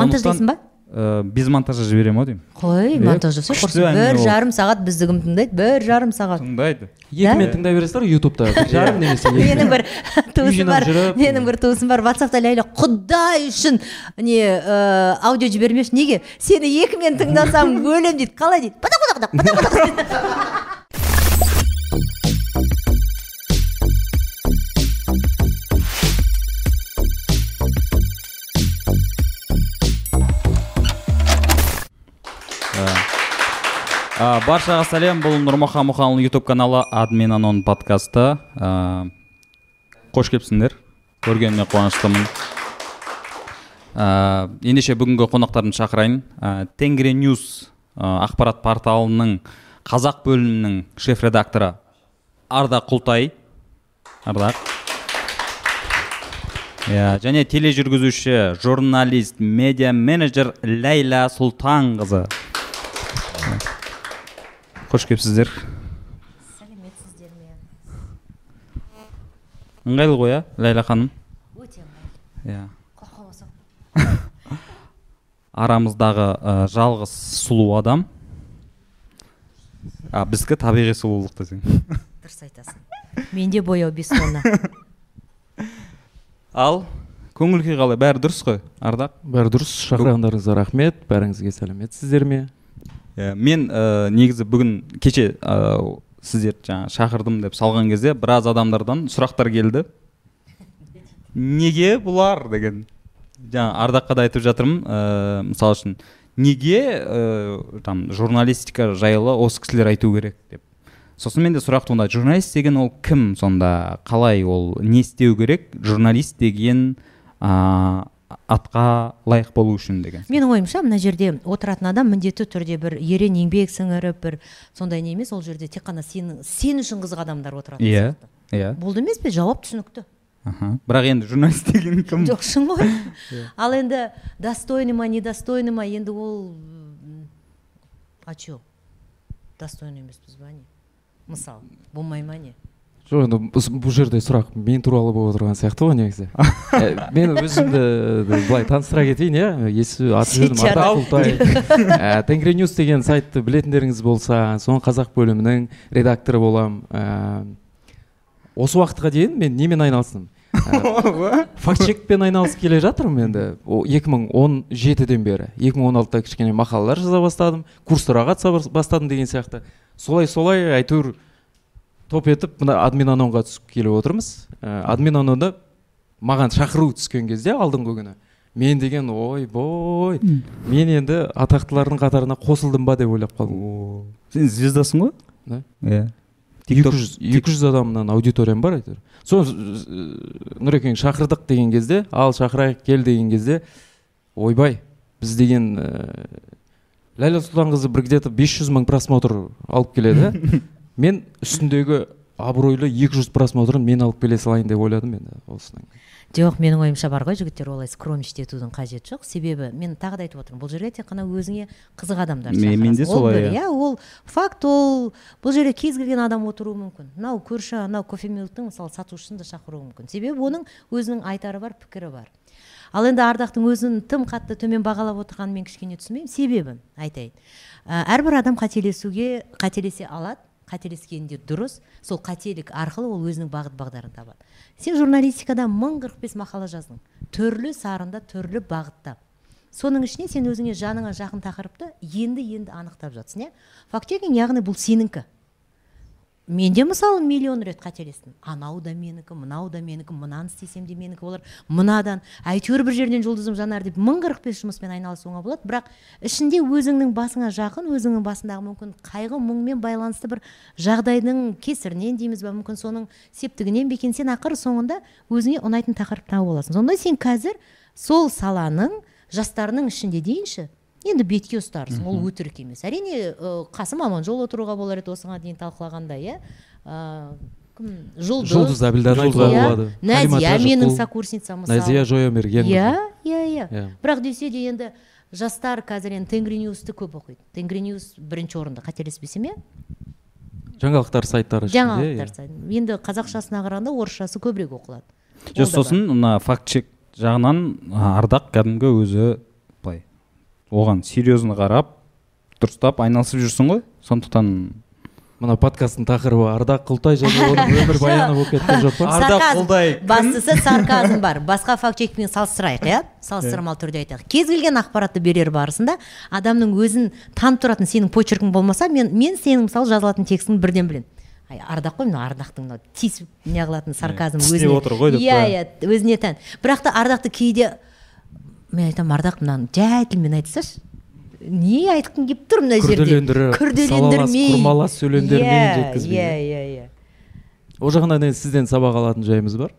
монтаждайсың ба? Ә, без монтажа жіберемін ау деймін. Қой Е, монтаждаса күшті құрсын бір жарым сағат бізді кім тыңдайды бір жарым сағат. Тыңдайды. Екімен тыңдай бересіздер ғой ютубта. Бір жарым немесе екі. менің бір туысым бар менің бір туысым бар. Ватсапта ләйлә құдай үшін! Не ә, аудио жібермеші. Неге? Сені екімен тыңдасам өлемін дейді. Қалай? дейді. Ә, баршаға сәлем бұл нұрмахан мұханұлы ютуб каналы админ анон подкасты. Ә, қош келіпсіңдер. Көргеніме қуаныштымын. Ә, ендеше бүгінгі қонақтарды шақырайын. Ә, тенгри ньюс ә, ақпарат порталының қазақ бөлімінің шеф редакторы ардақ құлтай. Ардақ иә және тележүргізуші журналист медиа менеджер ләйла сұлтанқызы қош келіпсіздер сәлеметсіздер ме ыңғайлы ғой иә ләйла ханым өте ыңғайлы иә құлаққа арамыздағы ә, жалғыз сұлу адам. А біздікі табиғи сұлулық десең. Дұрыс айтасың. Менде бояу бес тонна. Ал көңіл күй қалай? Бәрі дұрыс қой ардақ? Бәрі дұрыс шақырғандарыңызға рахмет. Бәріңізге сәлеметсіздер ме? Мен ә, негізі бүгін кеше ә, сіздерді жаңа шақырдым деп салған кезде біраз адамдардан сұрақтар келді. Неге бұлар деген. Жаңа ардаққа да айтып жатырмын ә, мысалы үшін неге ә, там журналистика жайлы осы кісілер айту керек деп. Сосын менде сұрақ туындады журналист деген ол кім сонда? Қалай ол не істеу керек? Журналист деген ә, атқа лайық болу үшін деген менің ойымша мына жерде отыратын адам міндетті түрде бір ерен еңбек сіңіріп бір сондай не емес ол жерде тек қана сен, сен үшін қызық адамдар отыратын иә сияқты. иә. Болды емес пе? Жауап түсінікті. Аха. Бірақ енді журналист деген кім? Жоқ шын ғой ал енді достойный ма недостойный ма? Енді ол а че? Достойный емеспіз ба не? Мысалы болмай ма не? Жоқ енді бұл жерде сұрақ мен туралы болып отырған сияқты ғой негізі. Мен өзімді былай таныстыра кетейін иә. Есі аты жөнім ардақ құлтай. Тенгри ньюс деген сайтты білетіндеріңіз болса соның қазақ бөлімінің редакторы боламын осы уақытқа дейін мен немен айналыстым? Ә, факт чекпен айналысып келе жатырмын енді. О, 2017-ден бері 2016-да кішкене мақалалар жаза бастадым курстарға қатыса бас- бастадым деген сияқты. Солай солай әйтеуір топ етіп мына админ анонға түсіп келіп отырмыз. Ә, админ анонда маған шақыру түскен кезде алдыңғы күні мен деген ойбой мен енді атақтылардың қатарына қосылдым ба? деп ойлап қалдым. Сен звездасың ғой? Да. иә. Екі жүз екі жүз адамнан аудиториям бар әйтеуір сол нұрекең шақырдық деген кезде ал шақырайық кел деген кезде ойбай біз деген ә, ләйлә сұлтанқызы бір где то 500 мың просмотр алып келеді. мен үстіндегі абыройлы 200 просмотрын мен алып келе салайын деп ойладым енді осыдан кейін жоқ менің ойымша бар ғой жігіттер олай скромничать етудің қажеті жоқ. Себебі мен тағы да айтып отырмын бұл жерге тек қана өзіңе қызық адамдар Мен-. Ол солай, иә. иә ол факт ол бұл жерде кез келген адам отыруы мүмкін. Мынау көрші анау кофемилктің мысалы сатушысын да шақыруы мүмкін. Себебі оның өзінің айтары бар пікірі бар. Ал енді ардақтың өзін тым қатты төмен бағалап отырғанын мен кішкене түсінбеймін. Себебін айтайын. Ә, әрбір адам қателесуге қателесе алады. Қателескенде дұрыс сол қателік арқылы ол өзінің бағыт бағдарын табады. Сен журналистикада мың қырық бес мақала жаздың. Түрлі сарында түрлі бағытта. Соның ішіне сен өзіңе жаныңа жақын тақырыпты енді енді анықтап жатсың иә? Факт чекинг яғни бұл сенікі мен де мысалы миллион рет қателестім. Анау да менікі мынау да менікі мынаны істесем де менікі болар. Мынадан әйтеуір бір жерден жұлдызым жанар деп мың қырық бес жұмыспен айналысуыңа болады. Бірақ ішінде өзіңнің басыңа жақын өзіңнің басындағы мүмкін қайғы мұңмен байланысты бір жағдайдың кесірінен дейміз ба мүмкін соның септігінен бе екен? Сен ақыры соңында өзіңе ұнайтын тақырып тауып аласың сонда сен қазір сол саланың жастарының ішінде дейінші енді бетке ұстарсың ол өтірік емес. Әрине қасым аманжол отыруға болар еді осыған дейін талқылағанда иә. Кім? Жұлдыз. Жұлдыз айтуға иә. Болады назия менің сокурсницам мысалы. Назия жоямерген иә иә иә. Иә. бірақ десе де енді жастар қазір енді тенгри ньюсты көп оқиды. Тенгри ньюс бірінші орында қателеспесем иә. Жаңалықтар сайттары жаңалықтар иә. сайты. енді қазақшасына қарағанда орысшасы көбірек оқылады. Жоқ сосын мына факт чек жағынан ардақ кәдімгі өзі оған серьезно қарап дұрыстап айналысып жүрсің ғой сондықтан. Мына подкасттың тақырыбы ардақ құлтай және оның өмірбаяны болып кеткен жоқ па? Ардақ Сарказм. Құлтай бастысы сарказм бар. Басқа факт чекпен салыстырайық иә? Салыстырмалы түрде айтайық. Кез келген ақпаратты берер барысында адамның өзін танып тұратын сенің почеркің болмаса мен мен сенің мысалы жазылатын текстіңді бірден білемін. Ай ардақ қой мынау ардақтың мынау тиісіп неғылатын сарказм тістеп өзіне. отыр ғой деп иә иә өзіне тән. Бірақ та ардақты кейде мен айтамын ардақ мынаны жай тілмен айтсашы не айтқың келіп тұр мына жерде? Күрделендіріп, күрделендірмей. құрмалас сөйлемдермен Иә, жеткізбей. иә иә иә. Ол жағынан енді сізден сабақ алатын жайымыз бар?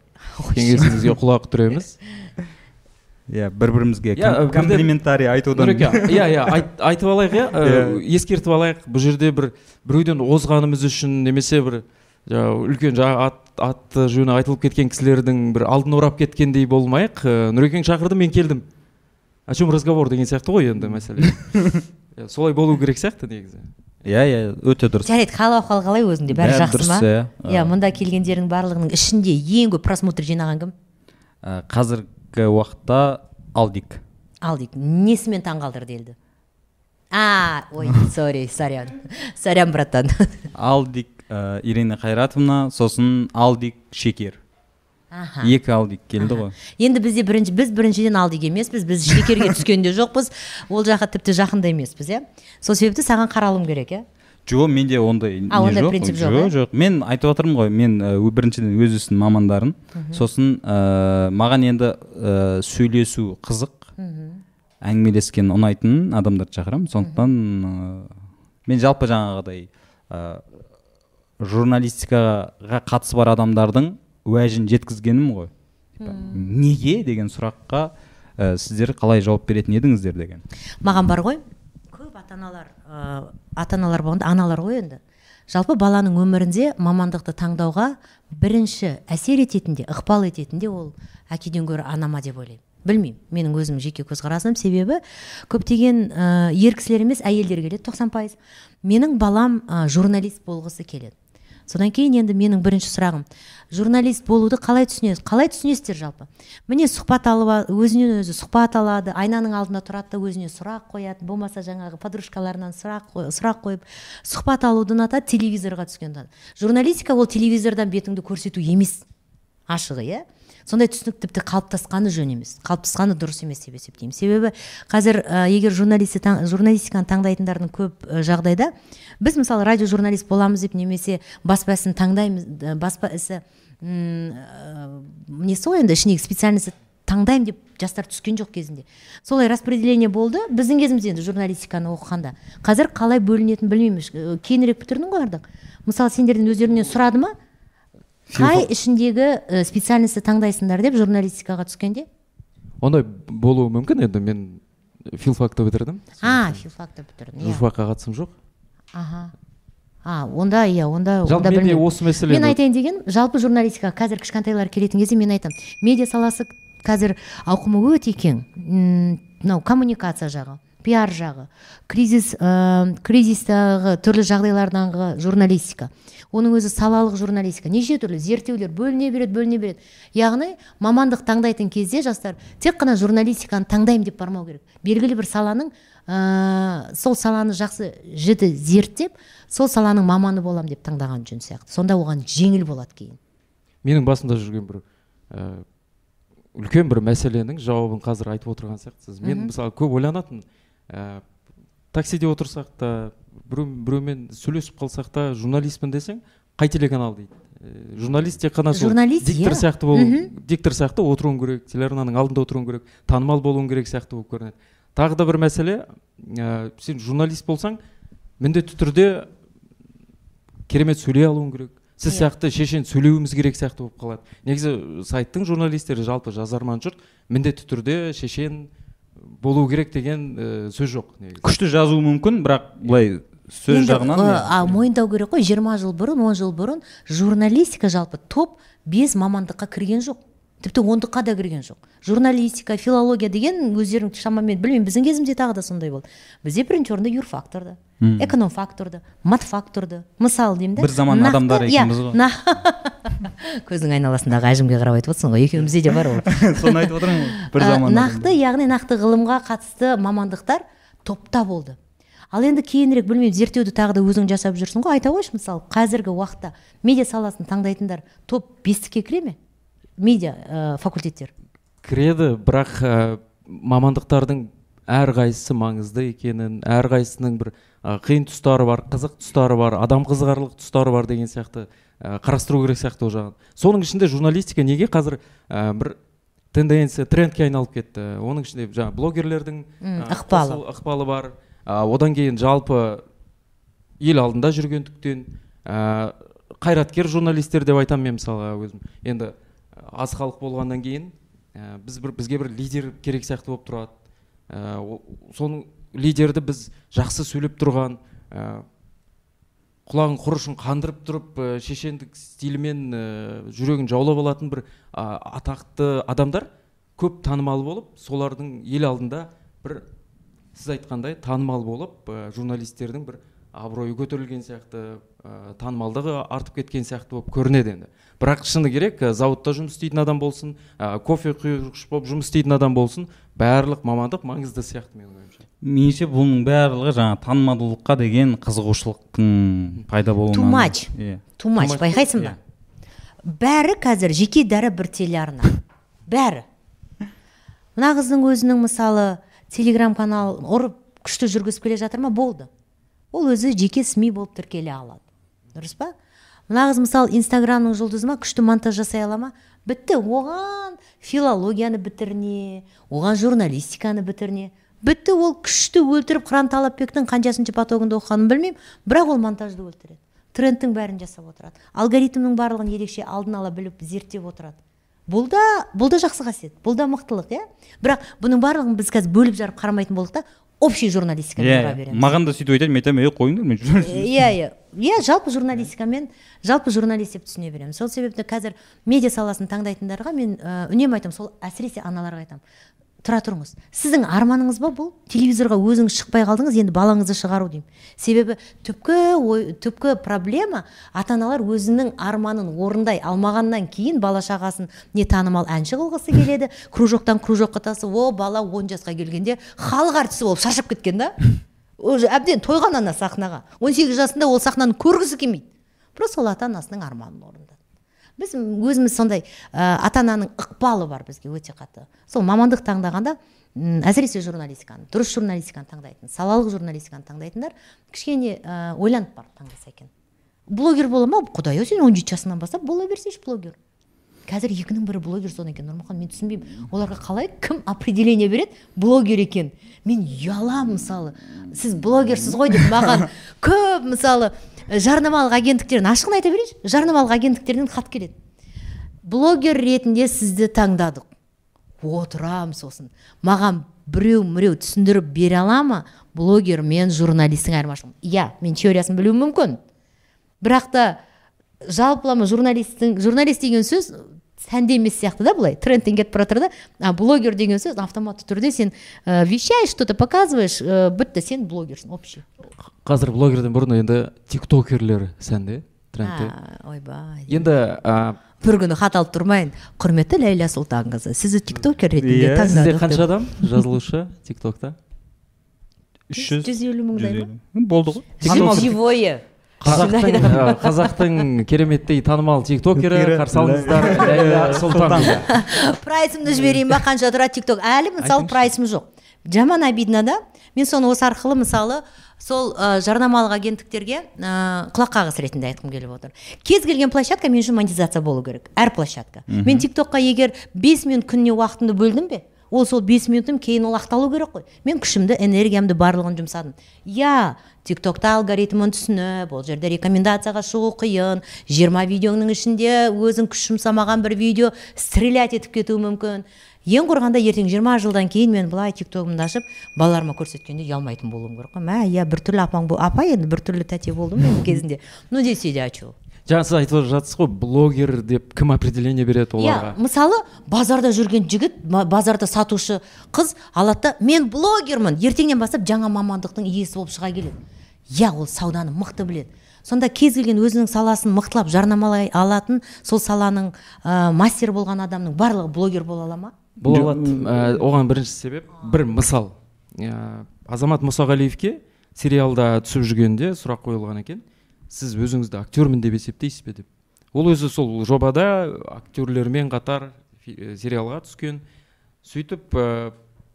Кеңесіңізге құлақ түреміз. Иә бір бірімізге Иә, бірден- комплиментарий айтудан. Иә иә айт- айтып алайық иә ә, ескертіп алайық. Бұл жерде бір біреуден озғанымыз үшін немесе бір жаңағы үлкен жаңағы ат, аты жөні айтылып кеткен кісілердің бір алдын орап кеткендей болмайық. Ә, нұрекең шақырды мен келдім. О чем разговор деген сияқты ғой енді мәселе солай болу керек сияқты негізі? Иә иә өте дұрыс. Жарайды хал ахуал қалай өзіңде бәрі жақсы ма? иә. иә мұнда келгендердің барлығының ішінде ең көп просмотр жинаған кім? Қазіргі уақытта алдик. Алдик несімен таңғалдырды елді а ой сори сорян. Сорян братан. Алдик ирина қайратовна сосын алдик шекер. Аха. Екі алдик келді ғой. Енді бізде бірінші біз біріншіден алдик емеспіз біз шекерге түскен де жоқпыз. Ол жаққа тіпті жақын да емеспіз иә. Сол себепті саған қаралым керек иә. Жоқ менде ондай А, ондай принцип жоқ, жоқ иә? жоқ. Мен айтып отырмын ғой мен ö- біріншіден өз ісінің мамандарын. Сосын ә, маған енді ә, сөйлесу қызық. Әңгімелескен ұнайтын адамдарды шақырамын. Сондықтан ә, мен жалпы жаңағыдай ә, журналистикаға қатысы бар адамдардың уәжін жеткізгенім ғой. Неге деген сұраққа ә, сіздер қалай жауап беретін едіңіздер деген. Маған бар ғой. Көп ата аналар ә, ата аналар болғанда аналар ғой енді. Жалпы баланың өмірінде мамандықты таңдауға бірінші әсер ететін де ықпал ететін де ол әкеден гөрі ана ма деп ойлаймын. Білмеймін менің өзім жеке көзқарасым. Себебі көптеген ә, ер кісілер емес әйелдер келеді тоқсан пайыз. Менің балам ә, журналист болғысы келеді. Содан кейін енді менің бірінші сұрағым. Журналист болуды қалай түсінесіз? Қалай түсінесіздер жалпы? Міне сұхбат алып өзінен өзі сұхбат алады айнаның алдында тұрады да өзіне сұрақ қояды болмаса жаңағы подружкаларынан сұрақ сұрақ қойып сұхбат алуды ұнатады телевизорға түскен журналистика ол телевизордан бетіңді көрсету емес. Ашығы иә? Сондай түсінік тіпті қалыптасқаны жөн емес қалыптасқаны дұрыс емес деп есептеймін. Себебі қазір ә, егер журналисти таң- журналистиканы таңдайтындардың көп жағдайда біз мысалы радиожурналист боламыз деп немесе баспа ісін таңдаймыз ә, баспа ісі несі ғой енді ішіндегі специальностьті таңдаймын деп жастар түскен жоқ кезінде. Солай распределение болды. Біздің кезімізде енді журналистиканы оқығанда. Қазір қалай бөлінетінін білмеймін. Кейінірек бітірдің ғой ардақ. Мысалы сендерден өздерінен сұрады ма? Қай ішіндегі ә, специальностьті таңдайсыңдар деп журналистикаға түскенде? Ондай болуы мүмкін енді мен филфакты бітірдім. А филфакты бітірдің иә. Журфакқа қатысым жоқ. Аха. А онда иә онда жалпы онда менде осы мәселені мен айтайын деген жалпы журналистикаға қазір кішкентайлар келетін кезде мен айтамын. Медиа саласы қазір ауқымы өте кең. Мынау коммуникация жағы. Пиар жағы кризис ә, кризистағы түрлі жағдайлардағы журналистика. Оның өзі салалық журналистика. Неше түрлі зерттеулер бөліне береді бөліне береді. Яғни мамандық таңдайтын кезде жастар тек қана журналистиканы таңдаймын деп бармау керек. Белгілі бір саланың ә, сол саланы жақсы жіті зерттеп сол саланың маманы болам деп таңдаған жөн сияқты. Сонда оған жеңіл болады кейін. Менің басымда жүрген бір ә, үлкен бір мәселенің жауабын қазір айтып отырған сияқтысыз. Мен мысалы көп ойланатынмын. Ә, таксиде отырсақ та біреу біреумен сөйлесіп қалсақ та журналистпін десең қай телеканал дейді? Ә, журналист тек қана сол Журналист, диктор иә. сияқты болу диктор сияқты отыруың керек телеарнаның алдында отыруың керек танымал болуың керек сияқты болып көрінеді. Тағы да бір мәселе ә, сен журналист болсаң міндетті түрде керемет сөйлей алуың керек. Сіз Иә. сияқты шешен сөйлеуіміз керек сияқты болып қалады. Негізі сайттың журналистері жалпы жазарман жұрт міндетті түрде шешен болу керек деген ә, сөз жоқ негізі. Күшті жазуы мүмкін бірақ былай сөз жағынан а, мойындау керек қой. жиырма жыл бұрын он жыл бұрын журналистика жалпы топ бес мамандыққа кірген жоқ. Тіпті ондыққа да кірген жоқ. Журналистика филология деген өздерің шамамен білмеймін. Біздің кезімізде тағы да сондай болды. Бізде бірінші орында юрфак тұрды экономфак тұрды матфак тұрды мысалы деймін да. Бір заман Нақты- адамдары иә, екенбіз ғой. көздің айналасындағы әжімге қарап айтып отырсың ғой екеумізде де бар ол. Соны айтып отырмын ғой бір Ә, заман нақты яғни нақты ғылымға қатысты мамандықтар топта болды. Ал енді кейінірек білмеймін зерттеуді тағы да өзің жасап жүрсің ғой. Айта қойшы мысалы қазіргі уақытта медиа саласын таңдайтындар топ бестікке кіре ме? Медиа ә, факультеттер? Кіреді бірақ ә, мамандықтардың әрқайсысы маңызды екенін әрқайсысының бір ә, қиын тұстары бар қызық тұстары бар адам қызығарлық тұстары бар деген сияқты ә, қарастыру керек сияқты ол жағын. Соның ішінде журналистика неге қазір ә, бір тенденция трендке айналып кетті? Оның ішінде жаңағы блогерлердің ә, ықпалы. қосыл- ықпалы бар. Ә, одан кейін жалпы ел алдында жүргендіктен ә, қайраткер журналистер деп айтамын мен мысалға өзім. Енді аз халық болғаннан кейін ә, біз бір бізге бір лидер керек сияқты болып тұрады. Ә, соның лидерді біз жақсы сөйлеп тұрған ә, құлағын құрышын қандырып тұрып ә, шешендік стилімен ә, жүрегін жаулап алатын бір ә, атақты адамдар көп танымал болып солардың ел алдында бір сіз айтқандай танымал болып журналистердің бір абыройы көтерілген сияқты ә, танымалдығы артып кеткен сияқты болып көрінеді енді. Бірақ шыны керек ә, зауытта жұмыс істейтін адам болсын ә, кофе құйғыш болып жұмыс істейтін адам болсын барлық мамандық маңызды сияқты менің ойымша. Меніңше бұның барлығы жаңағы танымалдылыққа деген қызығушылықтың пайда болуынан Too much. иә too much. Much, байқайсың ба? Бәрі қазір жеке дәрі бір телеарна. Бәрі. Мына қыздың өзінің мысалы телеграм каналын ұрып күшті жүргізіп келе жатыр ма? Болды. Ол өзі жеке сми болып тіркеле алады. Дұрыс па? Мына мысалы инстаграмның жұлдызы ма күшті монтаж жасай ала ма? Бітті. Оған филологияны бітіріне оған журналистиканы бітіріне. Бітті ол күшті өлтіріп қыран талапбектің қаншасыншы потогында оқығанын білмеймін бірақ ол монтажды өлтіреді. Трендтің бәрін жасап отырады. Алгоритмнің барлығын ерекше алдын ала біліп зерттеп отырады. Бұл да бұл да жақсы қасиет бұл да мықтылық иә? Бірақ бұның барлығын біз қазір бөліп жарып қарамайтын болдық та общий журналистикамен иә бұра береміз маған да сөйтіп айтады мен айтамын ей қойыңдар мен иә иә. Иә жалпы журналистикамен жалпы журналист деп түсіне беремін. Сол себепті қазір медиа саласын таңдайтындарға мен үнемі айтамын сол әсіресе аналарға айтамын. Тұра тұрыңыз. Сіздің арманыңыз ба бұл? Телевизорға өзіңіз шықпай қалдыңыз енді балаңызды шығару деймін. Себебі түпкі ой түпкі проблема ата аналар өзінің арманын орындай алмағаннан кейін бала шағасын не танымал әнші қылғысы келеді кружоктан кружокқа тасып о бала он жасқа келгенде халық әртісі болып шаршап кеткен да. Уже әбден тойған ана сахнаға. 18 жасында ол сахнаны көргісі келмейді. Просто ол ата анасының арманын орындады. Біз өзіміз сондай ә, ата ананың ықпалы бар бізге өте қатты. Сол мамандық таңдағанда әсіресе журналистиканы дұрыс журналистиканы таңдайтын салалық журналистиканы таңдайтындар кішкене ә, ойланып барып таңдаса екен. Блогер бола ма? Құдай ау сен он жеті жасыңнан бастап бола берсейші блогер. Қазір екінің бірі блогер содан екен нұрмұхан мен түсінбеймін оларға қалай кім определение береді? Блогер екен. Мен ұяламын мысалы. Сіз блогерсіз ғой деп маған көп мысалы жарнамалық агенттіктерден ашығын айта берейінші. Жарнамалық агенттіктерден хат келеді. Блогер ретінде сізді таңдадық. Отырам сосын. Маған біреу міреу түсіндіріп бере ала ма? Блогер мен журналисттің айырмашылығы иә мен теориясын білуім мүмкін. Бірақ та жалпылама журналисттің журналист деген сөз сәнде емес сияқты да былай. Трендтен кетіп бара да. А блогер деген сөз автоматты түрде сен ә, вещаешь что то показываешь ә, бітті сен блогерсің. Общий қазір блогерден бұрын енді тиктокерлер сәнде трендте А, ойбай енді ә, бір күні хат алып тұрмайын. Құрметті ләйла сұлтанқызы сізді тиктокер ретінде Иә, сізде қанша адам жазылушы тиктокта? Үш жүз жүз елу мыңдай ма? болды ғой. Танымал- живое. Қазақтың қазақтың кереметтей танымал тиктокері қарсы алыңыздар сұлтанқызы. Прайсымды жіберейін ба? Қанша тұрады тикток? Әлі мысалы прайсым жоқ. Жаман обидно да? Мен соны осы арқылы мысалы сол ә, жарнамалық агенттіктерге ә, құлақ қағыс ретінде айтқым келіп отыр. Кез келген площадка мен үшін монетизация болу керек. Әр площадка. Мен тиктокқа егер 5 минут күніне уақытымды бөлдім бе ол сол 5 минутым кейін ол ақталу керек қой. Мен күшімді энергиямды барлығын жұмсадым. Иә тиктокта алгоритмін түсініп ол жерде рекомендацияға шығу қиын. 20 видеоның ішінде өзің күш жұмсамаған бір видео стрелять етіп кетуі мүмкін. Ең құрғанда ертең 20 жылдан кейін мен былай тиктогымды ашып балаларыма көрсеткенде ұялмайтын болуым керек қой. Мә иә біртүрлі апаң бол апа енді біртүрлі тәте болдым мен кезінде? Ну десе де а жаңа сіз айтып жатсыз ғой блогер деп кім определение береді оларға? иә мысалы базарда жүрген жігіт базарда сатушы қыз алады да мен блогермін ертеңнен бастап жаңа мамандықтың иесі болып шыға келеді. Иә ол сауданы мықты біледі. Сонда кез келген өзінің саласын мықтылап жарнамалай алатын сол саланың ә, мастер болған адамның барлығы блогер бола ала ма? Бола алады. ә, оған бірінші себеп бір мысал. Ә, азамат мұсағалиевке сериалда түсіп жүргенде сұрақ қойылған екен. Сіз өзіңізді актермін деп есептейсіз бе? деп. Ол өзі сол жобада актерлермен қатар ә, сериалға түскен. Сөйтіп ә,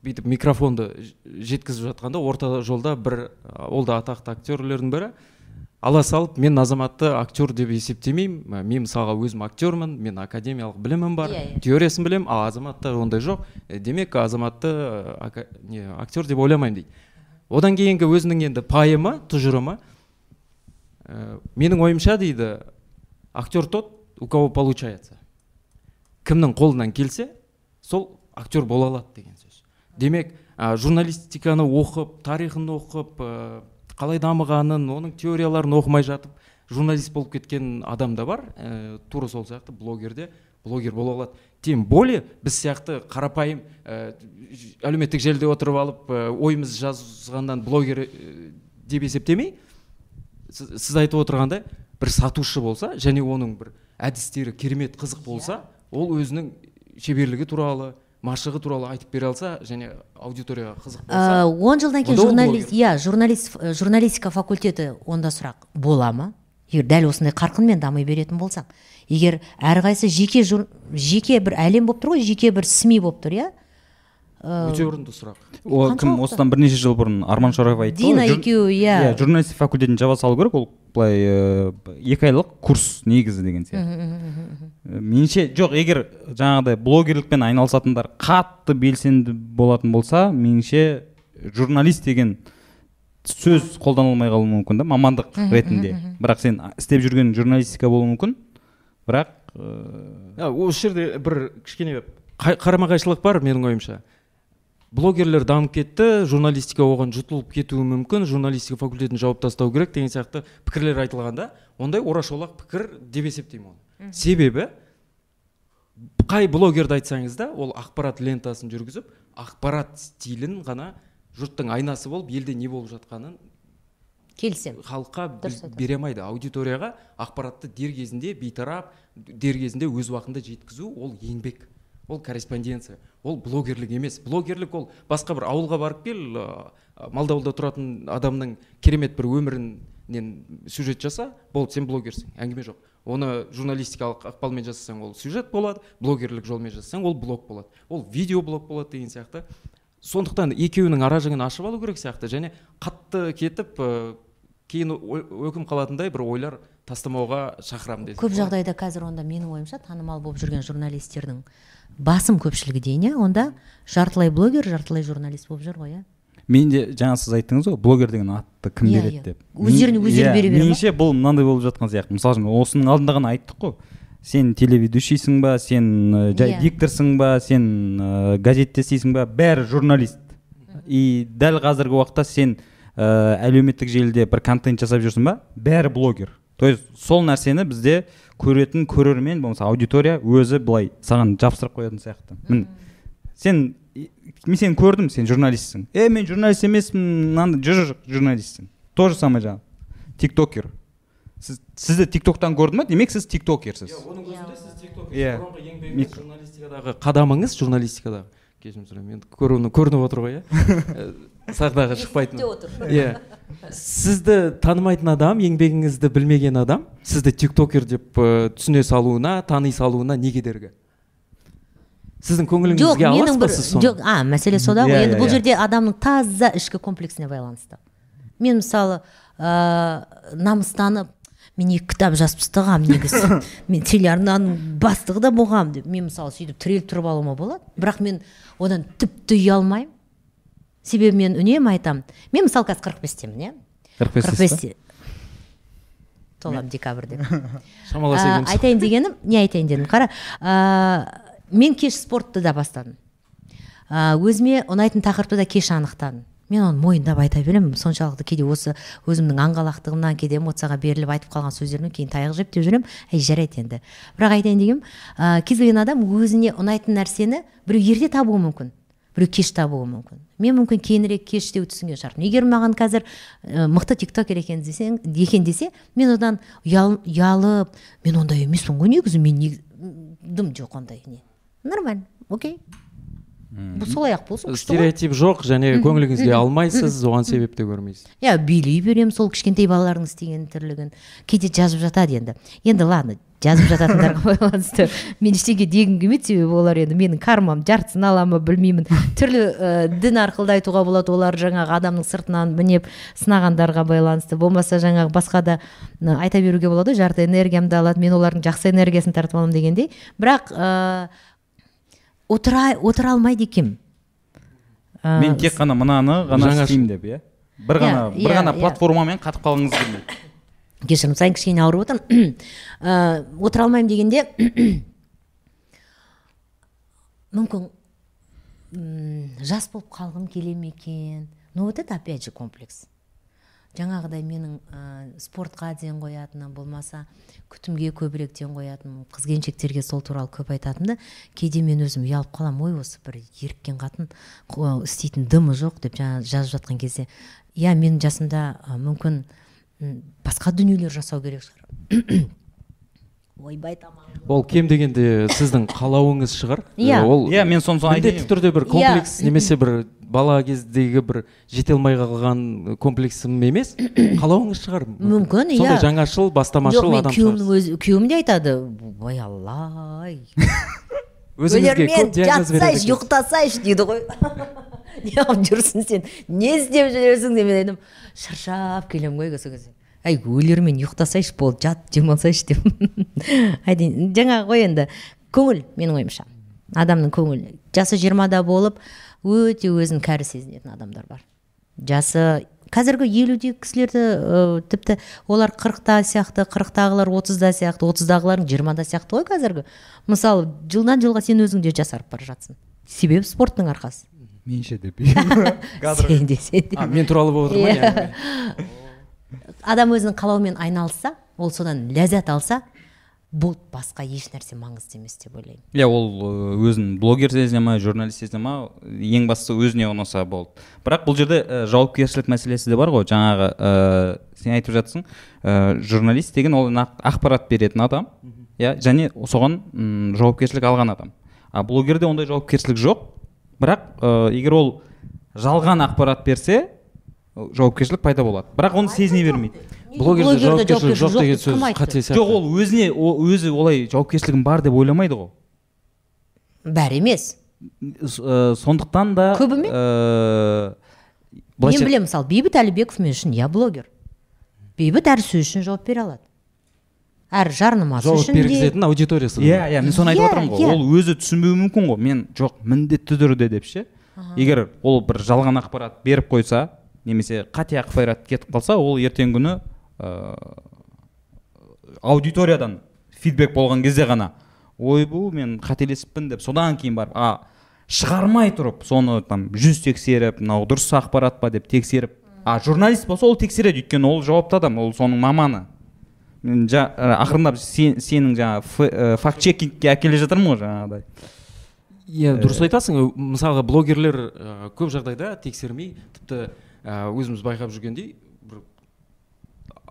бүйтіп микрофонды жеткізіп жатқанда орта жолда бір ол да атақты актерлердің бірі. Ала салып мен азаматты актер деп есептемеймін. Мен мысалға өзім актермін мен академиялық білімім бар Иә, иә. теориясын білемін ал азаматта ондай жоқ. Демек азаматты ака- не актер деп ойламаймын дейді одан кейінгі өзінің енді пайымы тұжырымы ә, менің ойымша дейді актер тот у кого получается. Кімнің қолынан келсе сол актер бола алады деген сөз. Демек ә, журналистиканы оқып тарихын оқып ә, қалай дамығанын оның теорияларын оқымай жатып журналист болып кеткен адам да бар. Ә, тура сол сияқты блогер де блогер бола алады. Тем более біз сияқты қарапайым ә, әлеуметтік желіде отырып алып ә, ойымыз жазғаннан блогер ә, деп есептемей сіз, сіз айтып отырғандай бір сатушы болса және оның бір әдістері керемет қызық болса ол өзінің шеберлігі туралы машығы туралы айтып бере алса және аудиторияға қызық болса Ә, он жылдан кейін журналист иә журналист э, журналистика факультеті онда сұрақ бола ма? Егер дәл осындай қарқынмен дами беретін болсақ егер әрқайсысы жеке жеке бір әлем болып тұр ғой жеке бір сми болып тұр иә? Өте орынды сұрақ. Ол кім осыдан бірнеше жыл бұрын арман шораев айтты дина екеуі иә. Иә журналистика факультетін жаба салу керек ол былай екі айлық курс негізі деген сияқты. меніңше жоқ егер жаңағыдай блогерлікпен айналысатындар қатты белсенді болатын болса меніңше журналист деген сөз қолданылмай қалуы мүмкін да мамандық ретінде. бірақ сен істеп жүрген журналистика болуы мүмкін бірақ ә, осы жерде бір кішкене қарама қайшылық бар менің ойымша. Блогерлер дамып кетті журналистика оған жұтылып кетуі мүмкін журналистика факультетін жауып тастау керек деген сияқты пікірлер айтылғанда ондай орашолақ пікір деп есептеймін оны. Себебі қай блогерді айтсаңыз да ол ақпарат лентасын жүргізіп ақпарат стилін ғана жұрттың айнасы болып елде не болып жатқанын келісемін халыққа бере алмайды. Аудиторияға ақпаратты дер кезінде бейтарап дер кезінде өз уақытында жеткізу ол еңбек. Ол корреспонденция. Ол блогерлік емес. Блогерлік ол басқа бір ауылға барып кел ә, малдауылда тұратын адамның керемет бір өмірінен сюжет жаса болды сен блогерсің әңгіме жоқ. Оны журналистикалық ықпалмен жасасаң ол сюжет болады блогерлік жолмен жасасаң ол блог болады. Ол видеоблог болады деген сияқты. Сондықтан екеуінің ара жігін ашып алу керек сияқты. Және қатты кетіп ә, кейін өкім қалатындай бір ойлар тастамауға шақырамын десем көп жағдайда қазір онда менің ойымша танымал болып жүрген журналистердің басым көпшілігі дейін иә онда жартылай блогер жартылай журналист болып жүр ғой иә? Мен де жаңа сіз айттыңыз ғой блогер деген атты кім Иә, береді иә. деп. Өздеріне өздері иә, бере бере ма? меніңше бұл мынандай болып жатқан сияқты. Мысалы үшін осының алдында ғана айттық қой. Сен телеведущийсің ба сен ә, жай дикторсың ба сен ә, газетте істейсің ба бәрі журналист. И дәл қазіргі уақытта сен ә, әлеуметтік желіде бір контент жасап жүрсің ба бәрі блогер. То есть сол нәрсені бізде көретін көрермен болмаса аудитория өзі былай саған жабыстырып қоятын сияқты. Міне сен мен сені көрдім сен журналистсің. Е мен журналист емеспін мынандай жүр жүр журналистсің. То же самое жаңағы тиктокер. Сіз сізді тиктоктан көрді ма? Демек сіз тиктокерсіз. Оның өзінде сіз Иә. бұрынғы еңбегіңіз журналистикадағы қадамыңыз журналистикадағы. Кешірім сұраймын енді көрініп, көрініп отыр ғой иә Ә, сахнаға шықпайтын иә. Сізді танымайтын адам еңбегіңізді білмеген адам сізді тиктокер деп ә, түсіне салуына тани салуына не кедергі? Сіздің көңіліңізге аласыз менің ба сіз жоқ а мәселе сода ғой. Иә, енді иә, бұл иә. жерде адамның таза ішкі комплексіне байланысты. Мен мысалы ыыы намыстанып мен екі кітап жазып тастағанмын негізі. Мен телеарнаның бастығы да болғанмын деп. Мен мысалы сөйтіп тіреліп тұрып алуыма болады. Бірақ мен одан тіпті ұялмаймын. Себебі мен үнемі айтамын. Мен мысалы қазір қырық бестемін иә? Қырық қырық бестесіз бесте толамын декабрьде шамалас айтайын дегенім не айтайын дедім? Қара ә, мен кеш спортты да бастадым. Ә, өзіме ұнайтын тақырыпты да кеш анықтадым. Мен оны мойындап айта беремін. Соншалықты кейде осы өзімнің аңғалақтығымнан кейде эмоцияға беріліп айтып қалған сөздерімнен кейін таяқ жеп деп жүремін. Әй жарайды енді. Бірақ айтайын дегенім ә, кез келген адам өзіне ұнайтын нәрсені біреу ерте табуы мүмкін. Біреу кеш табуы мүмкін. Мен мүмкін кейінірек кештеу түсінген шығармын. Егер маған қазір ә, мықты тиктокер екен десең екен десе мен одан ұял, ұялып мен ондай емеспін ғой негізі мен нег- дым жоқ ондай не. Нормально окей. Бұл солай ақ болсын стереотип жоқ және көңіліңізге алмайсыз оған себеп те көрмейсіз. Иә билей беремін сол кішкентай балалардың істеген тірлігін. Кейде жазып жатады енді. Енді ладно жазып жататындарға байланысты мен ештеңе дегім келмейді себебі олар енді менің кармам жартысын ала ма білмеймін. Түрлі ә, дін арқылы да айтуға болады олар жаңағы адамның сыртынан мінеп сынағандарға байланысты. Болмаса жаңағы басқа да айта беруге болады ғой жарты энергиямды алады мен олардың жақсы энергиясын тартып аламын дегендей. Бірақ ә, отыра отыра алмайды екенмін Ә, мен тек қана мынаны ғана істеймін деп иә? бір ғана Иә, бір иә, ғана иә. платформамен қатып қалғыңыз келмейді. Кешірім сұрайын кішкене ауырып отырмын. Ә, отыра алмаймын дегенде мүмкін жас болып қалғым келе ме екен? Но вот это опять же комплекс. Жаңағыдай менің ә, спортқа ден қоятыным болмаса күтімге көбірек ден қоятыным қыз келіншектерге сол туралы көп айтатынмын да кейде мен өзім ұялып қаламын. Ой осы бір еріккен қатын істейтін дымы жоқ деп жаңа жазып жатқан кезде. Иә менің жасымда ә, мүмкін басқа дүниелер жасау керек шығар. Ойбай тамағым. Ол кем дегенде сіздің қалауыңыз шығар. Иә. ол иә мен соны міндетті түрде бір Иә. комплекс немесе бір бала кездегі бір жете алмай қалған комплексім емес қалауыңыз шығар. Мүмкін, иә. сондай жаңашыл бастамашыл адам күйеуімнің өзі күйеуім де айтады ой алла өзіңізге өлермен көп диагноз береді жатсайшы ұйықтасайшы дейді ғой. неғып жүрсің сен не істеп жүресің деп мен айтамын шаршап келемін ғой сол кезде әй өлермен ұйықтасайшы болды жат демалсайшы деп айтайын жаңағы ғой енді көңіл менің ойымша адамның көңілі жасы жиырмада болып өте өзін кәрі сезінетін адамдар бар жасы қазіргі елудегі кісілерді ә, тіпті олар қырықта сияқты қырықтағылар отызда сияқты отыздағылардың жиырмада сияқты ғой қазіргі мысалы жылдан жылға сен өзің де жасарып бара жатсың. Себебі спорттың арқасы. Мен ше деп сен де сен де. А, мен туралы болып отыр ма Иә. адам өзінің қалауымен айналысса ол содан ләззат алса бұл басқа еш нәрсе маңызды емес деп ойлаймын. Иә ол өзін блогер сезіне ма журналист сезіне ма ең бастысы өзіне ұнаса болды. Бірақ бұл жерде ы, жауапкершілік мәселесі де бар ғой. Жаңағы ы, сен айтып жатсың ы, журналист деген ол нақ- ақпарат беретін адам иә және соған жауапкершілік алған адам. А блогерде ондай жауапкершілік жоқ. Бірақ ы, егер ол жалған ақпарат берсе ы, жауапкершілік пайда болады. Бірақ оны сезіне бермейді. блогерде жауапкершілік жоқ деген сөз қате сияқты жоқ ол өзіне о- өзі олай жауапкершілігім бар деп ойламайды ғой. Бәрі емес. Э, сондықтан да Көбі ме? э, мен білемін мысалы бейбіт әлібеков мен үшін иә блогер. Бейбіт әр сөз үшін жауап бере алады. Әр жарнамасы жауап үшін де бергізетін аудиториясы иә иә мен соны айтып Иә, отырмын ғой. Иә. ол өзі түсінбеуі мүмкін ғой. Мен жоқ міндетті түрде деп ше. Егер ол бір жалған ақпарат беріп қойса немесе қате ақпарат кетіп қалса ол ертеңгі күні э, аудиториядан фидбек болған кезде ғана ойбу мен қателесіппін деп содан кейін барып а шығармай тұрып соны там жүз тексеріп мынау дұрыс ақпарат па? деп тексеріп а журналист болса ол тексереді өйткені ол жауапты адам ол соның маманы. Ақырындап сен, сенің жаңағы факт чекингке әкеле жатырмын ғой жаңағыдай? Иә дұрыс айтасың мысалға блогерлер ә, көп жағдайда тексермей тіпті ә, өзіміз байқап жүргендей бір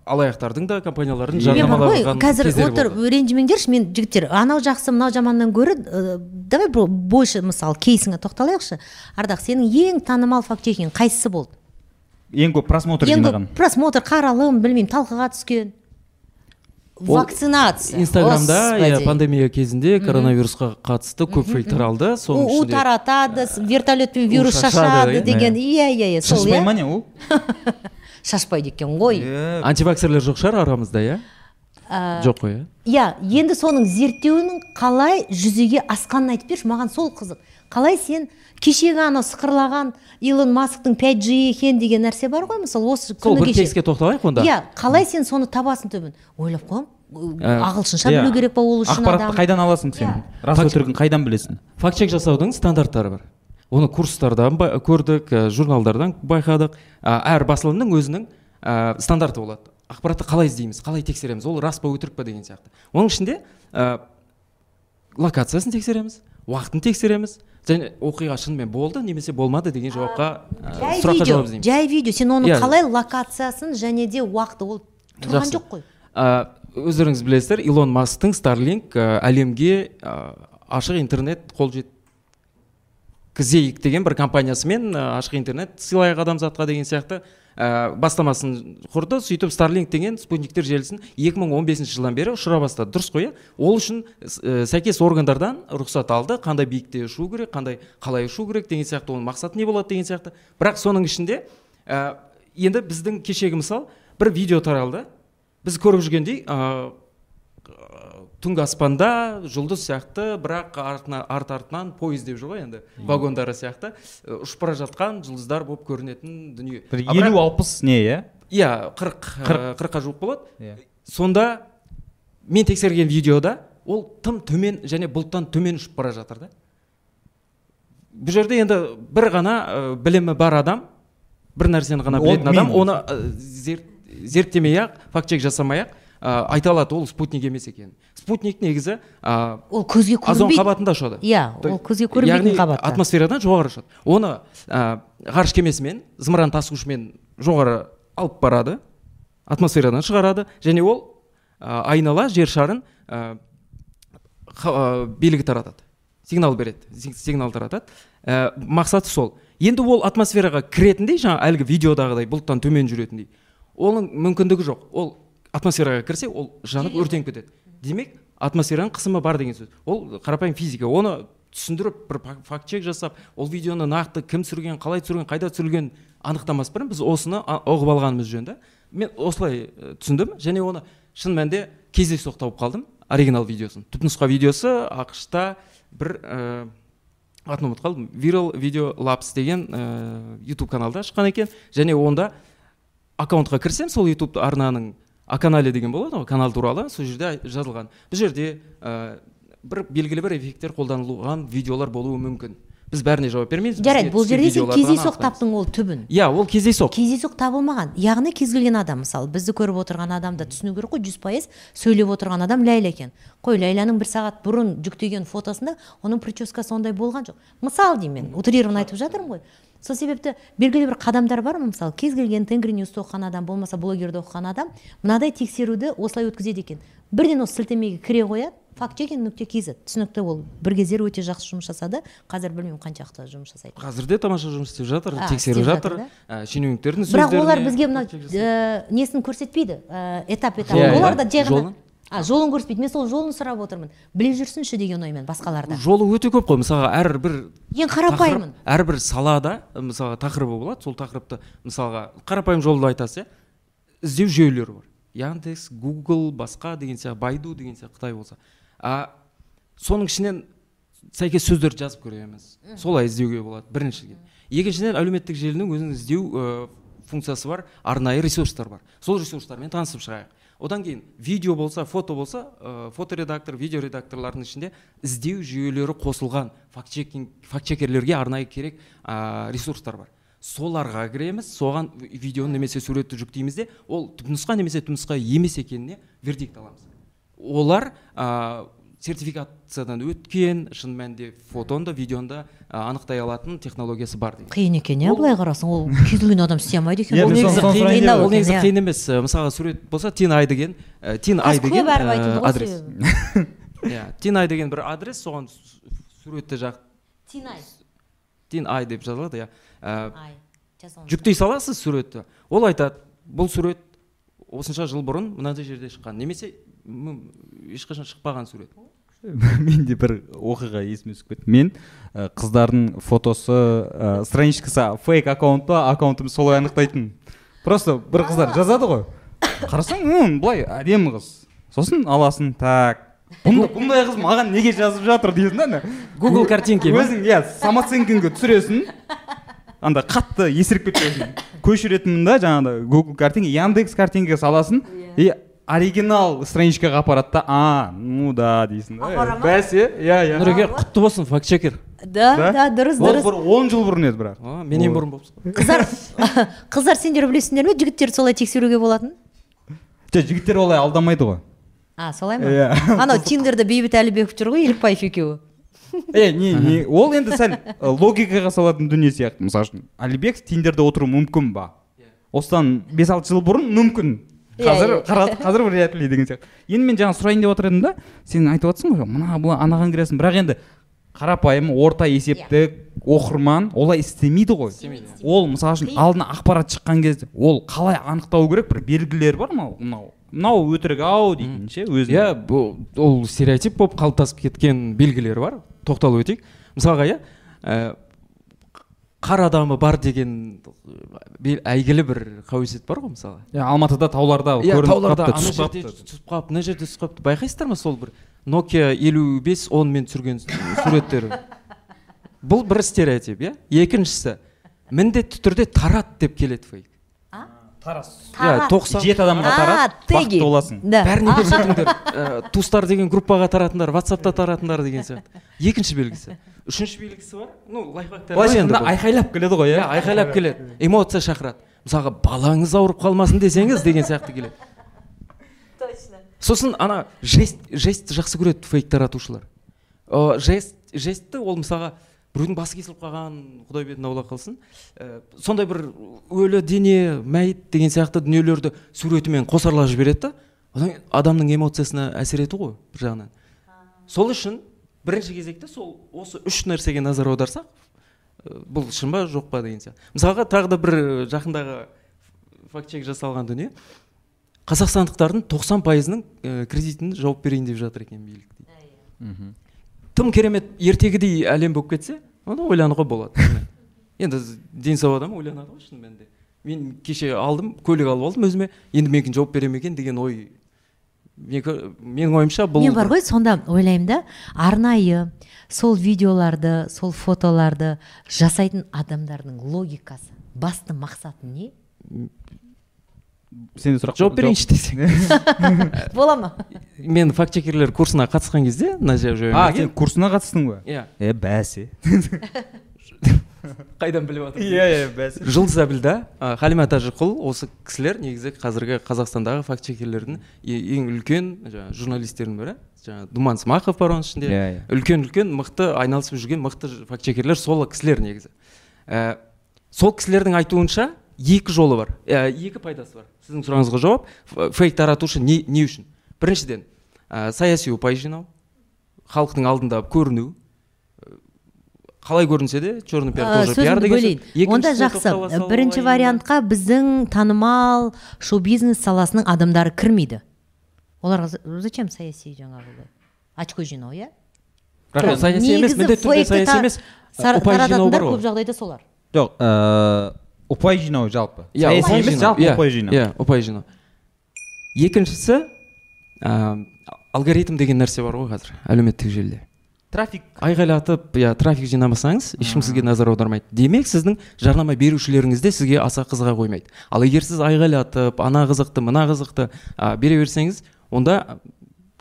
алаяқтардың да компаниялардың жарнамалаған қазір отыр ренжімеңдерші мен жігіттер анау жақсы мынау жаманнан гөрі ә, давай бір больше мысалы кейсіңе тоқталайықшы. Ардақ сенің ең танымал факт чекинг қайсысы болды? Ең көп просмотр ең жинаған. көп просмотр қаралым білмеймін талқыға түскен. Вакцинация. Инстаграмда иә пандемия кезінде коронавирусқа қатысты көп фейктер алды. Соның у, у ішінде таратады с- вертолетпен вирус шашады, шашады иә. деген. иә. Иә иә сол шашпай ма иә не ол? Шашпайды екен ғой. Антиваксерлер жоқ шығар арамызда иә? А, жоқ қой иә? иә енді соның зерттеуінің қалай жүзеге асқанын айтып берші маған сол қызық. Қалай сен кешегі анау сықырлаған илон масктың 5G екен деген нәрсе бар ғой мысалы осы сол күні бір кеше. кейске тоқталайық онда. Иә қалай сен соны табасың түбін ойлап қоямын Ә, ағылшынша иә. білу керек па ол үшін ақпаратты адам? қайдан аласың сен? Иә. рас Факт- өтірігін қайдан білесің? Факт чек жасаудың стандарттары бар. Оны курстардан ба- көрдік ә, журналдардан байқадық. Ә, әр басылымның өзінің ә, стандарты болады. Ақпаратты қалай іздейміз қалай тексереміз ол рас па өтірік па деген сияқты. Оның ішінде ә, локациясын тексереміз уақытын тексереміз және оқиға шынымен болды немесе болмады деген жауапқа ә, жай сұраққа видео жауап жай видео сен оның Иә. қалай локациясын және де уақыты ол тұрған Жақсы. жоқ қой ә, өздеріңіз білесіздер илон масктың старлинг ә, әлемге ә, ашық интернет қол жет кзейк деген бір компаниясымен ә, ашық интернет сыйлайық адамзатқа деген сияқты ә, бастамасын құрды сөйтіп старлинг деген спутниктер желісін 2015 жылдан бері ұшыра бастады. Дұрыс қой иә? Ол үшін ә, сәйкес органдардан рұқсат алды. Қандай биікте ұшу керек қандай қалай ұшу керек деген сияқты оның мақсаты не болады деген сияқты. Бірақ соның ішінде ә, енді біздің кешегі мысал бір видео таралды. Біз көріп жүргендей түнгі аспанда жұлдыз сияқты бірақ артына арт артынан поезд деп жүр ғой енді вагондары сияқты. Ә, ұшып бара жатқан жұлдыздар болып көрінетін дүние. Бір елу алпыс не иә? Иә қырық ә, қырыққа жуық болады. Иә. сонда мен тексерген видеода ол тым төмен және бұлттан төмен ұшып бара жатыр да. Бұл жерде енді бір ғана ә, білімі бар адам бір нәрсені ғана білетін адам оны ә, зер- зерттемей ақ факт чек жасамай ақ ә, айта алады ол спутник емес екенін спутник негізі ә, ол көзге озон көрінбейді қабатында ұшады. Иә То ол көзге көрінбейтін яғни қабатта атмосферадан жоғары ұшады. Оны ә, ғарыш кемесімен зымыран тасығышымен жоғары алып барады атмосферадан шығарады және ол ә, айнала жер шарын ә, ә, билігі таратады сигнал береді си- сигнал таратады. Ә, мақсаты сол. Енді ол атмосфераға кіретіндей жаңа әлгі видеодағыдай бұлттан төмен жүретіндей оның мүмкіндігі жоқ. Ол атмосфераға кірсе ол жанып өртеніп кетеді. Демек атмосфераның қысымы бар деген сөз. Ол қарапайым физика. Оны түсіндіріп бір факт чек жасап ол видеоны нақты кім түсірген қалай түсірген қайда түсірілгенін анықтамас бұрын біз осыны ұғып алғанымыз жөн да. Мен осылай түсіндім және оны шын мәнінде кездейсоқ тауып қалдым. Оригинал видеосын. Түпнұсқа видеосы ақш та бір ә, атын ұмытып қалдым. Viral video labs деген ә, youtube каналда шыққан екен. Және онда аккаунтқа кірсем сол ютуб арнаның а канале деген болады ғой канал туралы. Сол жерде жазылған. Бұл жерде ә, бір белгілі бір эффекттер қолданылған видеолар болуы мүмкін. Біз бәріне жауап бермейміз. Жарайды бұл жерде сен кездейсоқ таптың ол түбін. Иә ол кездейсоқ. Кездейсоқ табылмаған. Яғни кез келген адам мысалы бізді көріп отырған адам да түсіну керек қой жүз пайыз сөйлеп отырған адам ләйлә екен. Қой ләйләнің бір сағат бұрын жүктеген фотосында оның прическасы ондай болған жоқ. Мысалы деймін мен утрированно айтып жатырмын ғой. Сол себепті белгілі бір қадамдар бар ма? Мысалы кез келген тенгри ньюсты оқыған адам болмаса блогерді оқыған адам мынадай тексеруді осылай өткізеді екен. Бірден осы сілтемеге кіре қояды. Факт чекинг нүкте кз түсінікті ол бір кездері өте жақсы жұмыс жасады. Қазір білмеймін қаншақты жұмыс жасайды қазір де тамаша жұмыс істеп жатыр тексеріп жатыр. шенеуніктердің бірақ олар бізге мына ә, несін көрсетпейді? Ә, этап этап. Олар да жай ғана Жолын? а жолын көрсетпейді. Мен сол жолын сұрап отырмын. Біле жүрсінші деген оймен басқаларда. Жолы өте көп қой. Мысалға әрбір ең қарапайымын әрбір салада мысалға тақырыбы болады. Сол тақырыпты мысалға қарапайым жолды айтасыз иә? Іздеу жүйелері бар. Яндекс гугл басқа деген сияқты байду деген сияқты қытай болса. А соның ішінен сәйкес сөздерді жазып көреміз солай іздеуге болады біріншіден екіншіден әлеуметтік желінің өзінің іздеу ә, функциясы бар арнайы ресурстар бар. Сол ресурстармен танысып шығайық. Одан кейін видео болса фото болса ә, фоторедактор видеоредакторлардың ішінде іздеу жүйелері қосылған факт чекерлерге арнайы керек ә, ресурстар бар. Соларға кіреміз соған видеоны немесе суретті жүктейміз де ол түпнұсқа немесе түпнұсқа емес екеніне вердикт аламыз. Олар ә, сертификациядан өткен шын мәнінде фотоны да видеоны да анықтай алатын технологиясы бар деген қиын екен иә былай қарасаң ол кез келген адам істей алмайды екен ол негізі ол негізі. қиын емес. Ә, мысалға сурет болса тин ай деген ә, тин ай деген ғой адрес. иә тин ай деген бір адрес соған су- суретті жақ Тинай. тин ай деп жазылады иә. Ай, жүктей саласыз суретті. Ол айтады бұл сурет осынша жыл бұрын мынадай жерде шыққан немесе ешқашан шықпаған сурет. менде бір оқиға есіме түсіп кетті. Мен ә, қыздардың фотосы ә, страничкасы фейк аккаунт па аккаунтым солай анықтайтын. Просто бір қыздар жазады ғой. Қарасаң былай әдемі қыз. Сосын аласың так. Бұндай, қыз маған неге жазып жатыр дейсің да ана. Google картинки өзің иә самооценкаңды түсіресің. Анда қатты есіріп кетпесін. Көшіретінмін да жаңағыдай google картинка яндекс картинкаға саласың. И оригинал страничкаға апарады да а ну да дейсің. Да ма? бәсе иә иә. Нұреке құтты болсын факт чекер да? Да? дұрыс ол дұрыс. бір он жыл бұрын еді бірақ. Менен бұрын болыпсыз қыздар қыздар сендер білесіңдер ме жігіттерді солай тексеруге болатын? Жоқ жігіттер олай алдамайды ғой. А солай ма? Иә. анау тиндерде бейбіт әлібеков жүр ғой елікбаев екеуі. Е не не ол енді сәл логикаға салатын дүние сияқты мысалы үшін. Алибек тиндерде отыруы мүмкін ба? Осыдан бес алты жыл бұрын мүмкін. Иә, қазір иә. қазір вряд ли деген сияқты енді мен жаңа сұрайын деп отыр едім да сен айтып отырсың ғой мына бұл анаған кіресің. Бірақ енді қарапайым орта есептік оқырман олай істемейді ғой. Істемейді. ол мысалы үшін алдына ақпарат шыққан кезде ол қалай анықтау керек? Бір белгілері бар ма мынау. Мынау өтірік ау дейтін ше өзі иә бұл ол стереотип болып қалыптасып кеткен белгілері бар. Тоқталып өтейік. Мысалға иә ә, қар адамы бар деген әйгілі бір қауесет бар ғой мысалы. Иә, алматыда тауларда иә тауларда ана түсіп жерде қалыпты. түсіп қалыпты мына жерде түсіп қалыпты. Байқайсыздар ма сол бір nokia елу бес онмен түсірген суреттері? Бұл бір стереотип иә? Екіншісі міндетті түрде тарат деп келеді фейк. Иә тоқсан жеті адамға А, тарат теги. бақытты боласың. Да. Бәріне беріп жатыңдар ә, туыстар деген группаға таратыңдар ватсапта таратыңдар деген сияқты. Екінші белгісі. Үшінші белгісі бар. Ну лайфхактар былайша енді айқайлап келеді ғой иә? Иә айқайлап келеді. эмоция шақырады. Мысалға балаңыз ауырып қалмасын десеңіз деген сияқты келеді. Сосын ана жест жестті жақсы көреді фейк таратушылар. Ы, жест жестті ол мысалға біреудің басы кесіліп қалған құдай бетін аулақ қылсын. Ә, сондай бір өлі дене мәйіт деген сияқты дүниелерді суретімен қосарлап жібереді да одан адамның эмоциясына әсер ету ғой бір жағынан. Сол үшін бірінші кезекте сол осы үш нәрсеге назар аударсақ ә, бұл шын ба жоқ па деген сияқты. Мысалға тағы да бір ә, жақындағы факт чек жасалған дүние. Қазақстандықтардың 90 пайызының кредитін жауып берейін деп жатыр екен билік дейді. Тым керемет ертегідей әлем болып кетсе онда ойлануға болады. Енді дені сау адам ойланады ғой шын мәнінде. Мен кеше алдым көлік алып алдым өзіме. Енді менікін жауып бере ме екен деген ой. Менің ойымша бұл мен бар ғой сонда ойлаймын да арнайы сол видеоларды сол фотоларды жасайтын адамдардың логикасы басты мақсаты не? Сенде сұрақ жауап берейінші десең. Бола ма? Мен факт чекерлер курсына қатысқан кезде мына жер а сен курсына қатыстың ба иә. Е бәсе. Қайдан біліп жатырсың иә иә бәсе. Жұлдыз әбілда халима тәжіқұл осы кісілер негізі қазіргі қазақстандағы факт чекерлердің ең үлкен жаңағы журналистердің бірі. Жаңағы думан смақов бар оның ішінде. Иә, иә. үлкен үлкен мықты айналысып жүрген мықты факт чекерлер сол кісілер негізі. Ә, сол кісілердің айтуынша екі жолы бар. Ә, екі пайдасы бар. Сіздің сұрағыңызға жауап фейк таратушы не, не үшін? Біріншіден ә, саяси ұпай жинау халықтың алдында көріну. Э, қалай көрінсе де черный пиар тоже пиар деген онда жақсы. бірінші вариантқа біздің танымал шоу бизнес саласының адамдары кірмейді. Оларға за- зачем саяси жаңағы очко жинау иә? Саяси емес міндетті түрде саяси емес көп жағдайда солар. Жоқ ыыы ұпай жинау жалпы Иә, саяси ұпай емес жинау. жалпы Иә, ұпай жинау иә ұпай жинау екіншісі ә, алгоритм деген нәрсе бар ғой қазір әлеуметтік желіде трафик айқайлатып иә трафик жинамасаңыз ешкім сізге назар аудармайды демек сіздің жарнама берушілеріңіз де сізге аса қызыға қоймайды ал егер сіз айқайлатып ана қызықты мына қызықты а, бере берсеңіз онда